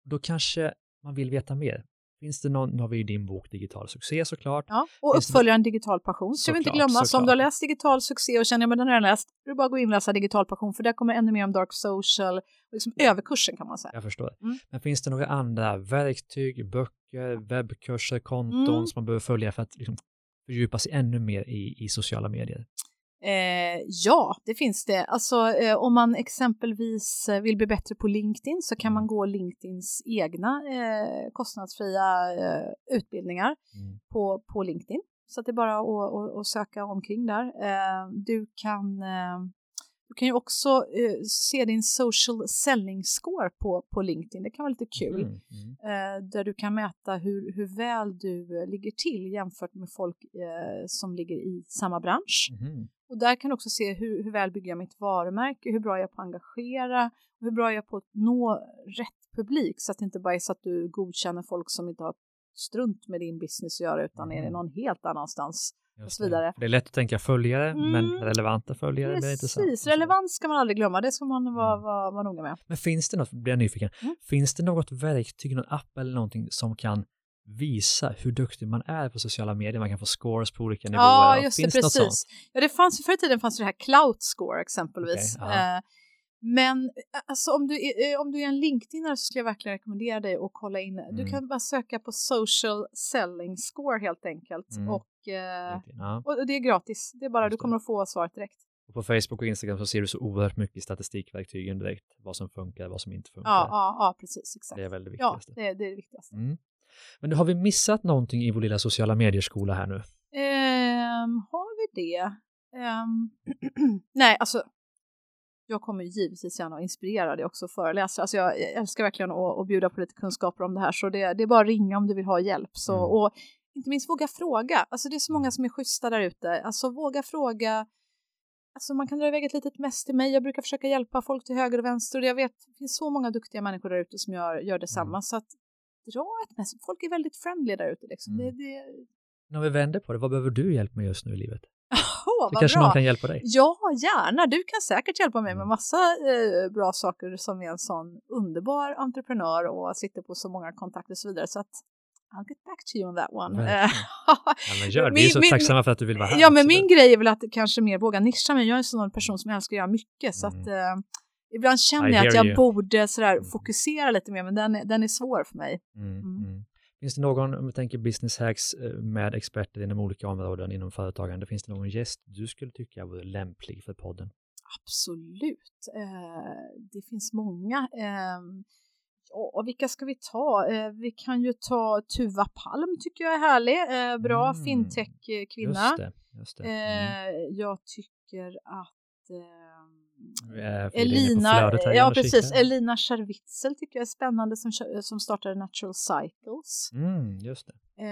Då kanske man vill veta mer. Finns det någon, nu har vi ju din bok Digital succé såklart. Ja, och uppföljaren Digital passion ska vi inte glömma. Så om du har läst Digital succé och känner att den har jag läst, då är det bara att gå in och läsa Digital passion för där kommer ännu mer om dark social, liksom överkursen kan man säga. Jag förstår. Mm. Men finns det några andra verktyg, böcker, webbkurser, konton mm. som man behöver följa för att liksom fördjupa sig ännu mer i, i sociala medier? Eh, ja, det finns det. Alltså eh, om man exempelvis eh, vill bli bättre på LinkedIn så kan man mm. gå LinkedIns egna eh, kostnadsfria eh, utbildningar mm. på, på LinkedIn. Så det är bara att, att, att söka omkring där. Eh, du kan du kan ju också se din social selling score på, på LinkedIn. Det kan vara lite kul. Mm, mm. Där du kan mäta hur, hur väl du ligger till jämfört med folk som ligger i samma bransch. Och där kan du också se hur, hur väl bygger jag mitt varumärke, hur bra är jag på att engagera, hur bra är jag på att nå rätt publik så att det inte bara är så att du godkänner folk som inte har strunt med din business att göra utan är det mm. någon helt annanstans och så vidare. Det. är lätt att tänka följare, mm. men relevanta följare Precis. blir intressant. Precis, relevans ska man aldrig glömma, det ska man vara, mm. vara, vara noga med. Men finns det något, blir jag nyfiken, mm. finns det något verktyg, någon app eller någonting som kan visa hur duktig man är på sociala medier, man kan få scores på olika nivåer. Ja, just finns det, precis. Ja, det fanns, förr i tiden fanns det här Clout Score exempelvis. Okay, uh, Men alltså, om, du är, om du är en LinkedInare så skulle jag verkligen rekommendera dig att kolla in. Mm. Du kan bara söka på social selling score helt enkelt. Mm. Och, eh, ja. och det är gratis. Det är bara, Just du kommer att få svaret direkt. Och på Facebook och Instagram så ser du så oerhört mycket i statistikverktygen direkt. Vad som funkar, vad som inte funkar. Ja, ja, ja precis. Exakt. Det är väl det viktigaste. Ja, det är det, är det viktigaste. Mm. Men har vi missat någonting i vår lilla sociala medieskola här nu? Um, har vi det? Um, nej, alltså jag kommer givetvis gärna att inspirera dig också föreläsa. Alltså jag älskar verkligen att, att bjuda på lite kunskaper om det här så det, det är bara att ringa om du vill ha hjälp. Så, mm. Och inte minst våga fråga. Alltså det är så många som är schyssta där ute. Alltså våga fråga. Alltså man kan dra iväg ett litet mess till mig. Jag brukar försöka hjälpa folk till höger och vänster och jag vet det finns så många duktiga människor där ute som gör, gör detsamma. Mm. Så att dra ett mess. Folk är väldigt friendly där ute liksom. Mm. Det, det... När vi vänder på det, vad behöver du hjälp med just nu i livet? Oh, det kanske bra. någon kan hjälpa dig? Ja, gärna. Du kan säkert hjälpa mig med mm. massa eh, bra saker som är en sån underbar entreprenör och sitter på så många kontakter och så vidare. Så att I'll get back to you on that one. ja, men gör, vi är så min, tacksamma för att du vill vara här. Ja, men min grej är väl att kanske mer våga nischa mig. Jag är en sån person som älskar att göra mycket. Så mm. att, eh, ibland känner jag att jag you. borde sådär, mm. fokusera lite mer, men den, den är svår för mig. Mm, mm. mm. Finns det någon, om vi tänker business hacks eh, med experter inom olika områden inom företagande, finns det någon gäst du skulle tycka vore lämplig för podden? Absolut, eh, det finns många. Eh, ja, vilka ska vi ta? Eh, vi kan ju ta Tuva Palm tycker jag är härlig, eh, bra mm. fintech-kvinna. Just det, just det. Mm. Jag tycker att Elina, här, ja precis, Elina Scherwitzel tycker jag är spännande som, som startade Natural Cycles. Mm, just det. Eh,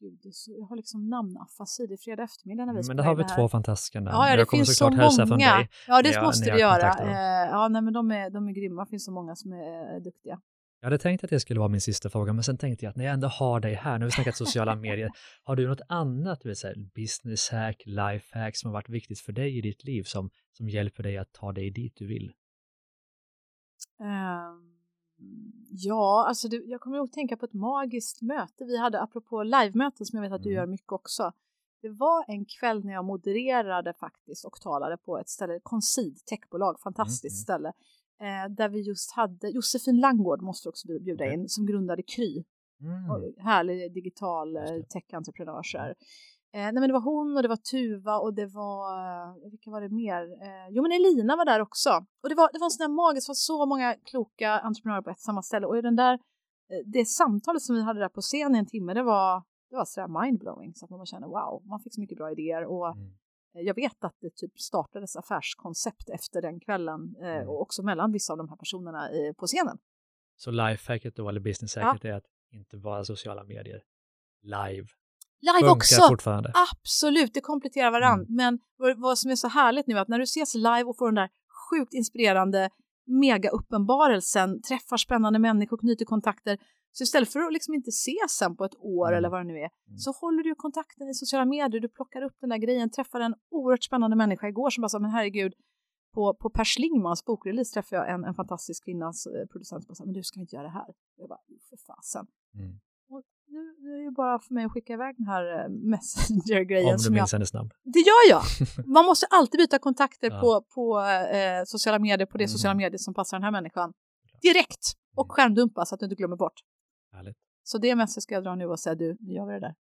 gud, jag har liksom namnafasi, det är fredag eftermiddag när vi Men där har vi här. två fantastiska namn. Ja, ja det jag finns så många. Ja, det måste du göra. Eh, ja, nej, men de är, de är grymma, det finns så många som är duktiga. Jag hade tänkt att det skulle vara min sista fråga, men sen tänkte jag att när jag ändå har dig här, nu har vi snackat sociala medier, har du något annat, du vet, så här, business hack, life hack som har varit viktigt för dig i ditt liv som, som hjälper dig att ta dig dit du vill? Um, ja, alltså det, jag kommer ihåg att tänka på ett magiskt möte vi hade apropå live-möten som jag vet att du mm. gör mycket också. Det var en kväll när jag modererade faktiskt och talade på ett ställe, Concid techbolag, fantastiskt mm. ställe eh, där vi just hade Josefin Langgård måste också bjuda in mm. som grundade Kry. Mm. Härlig digital eh, tech-entreprenör. Mm. Eh, nej men det var hon och det var Tuva och det var, eh, vilka var det mer? Eh, jo men Elina var där också. Och det var, det var en sån där magiskt, det var så många kloka entreprenörer på ett samma ställe och den där, eh, det samtalet som vi hade där på scen i en timme, det var, det var sådär mindblowing så att man kände wow, man fick så mycket bra idéer och mm. Jag vet att det typ startades affärskoncept efter den kvällen eh, mm. och också mellan vissa av de här personerna i, på scenen. Så lifehacket då, eller businesshacket, ja. är att inte vara sociala medier live. Live Funkar också! Fortfarande. Absolut, det kompletterar varandra. Mm. Men vad, som är så härligt nu är att när du ses live och får den där sjukt inspirerande mega uppenbarelsen, träffar spännande människor, knyter kontakter, så istället för att liksom inte ses sen på ett år mm. eller vad det nu är, mm. så håller du kontakten i sociala medier, du plockar upp den där grejen, träffade en oerhört spännande människa igår som bara sa, men herregud, på, på Per Schlingmans bokrelease träffade jag en, en fantastisk kvinnas eh, producent som sa, men du ska inte göra det här? Jag bara, för fasen. Mm. Och nu, nu är det ju bara för mig att skicka iväg den här eh, Messenger-grejen. Om du minns hennes namn. Det gör jag! Man måste alltid byta kontakter ja. på, på eh, sociala medier, på det mm. sociala medier som passar den här människan. Direkt! Och mm. skärmdumpa så att du inte glömmer bort. Härligt. Så det mest ska jag dra nu och säga du, nu gör vi det där.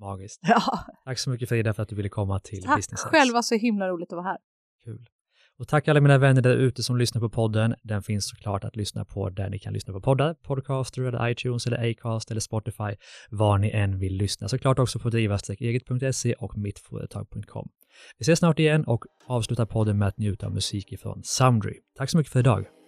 Magiskt. Ja. Tack så mycket Frida för att du ville komma till tack Business Tack själva, så himla roligt att vara här. Kul. Och tack alla mina vänner där ute som lyssnar på podden. Den finns såklart att lyssna på där ni kan lyssna på poddar, podcaster eller iTunes eller Acast eller Spotify, var ni än vill lyssna. Såklart också på driva-eget.se och mittföretag.com. Vi ses snart igen och avslutar podden med att njuta av musik ifrån Soundry. Tack så mycket för idag.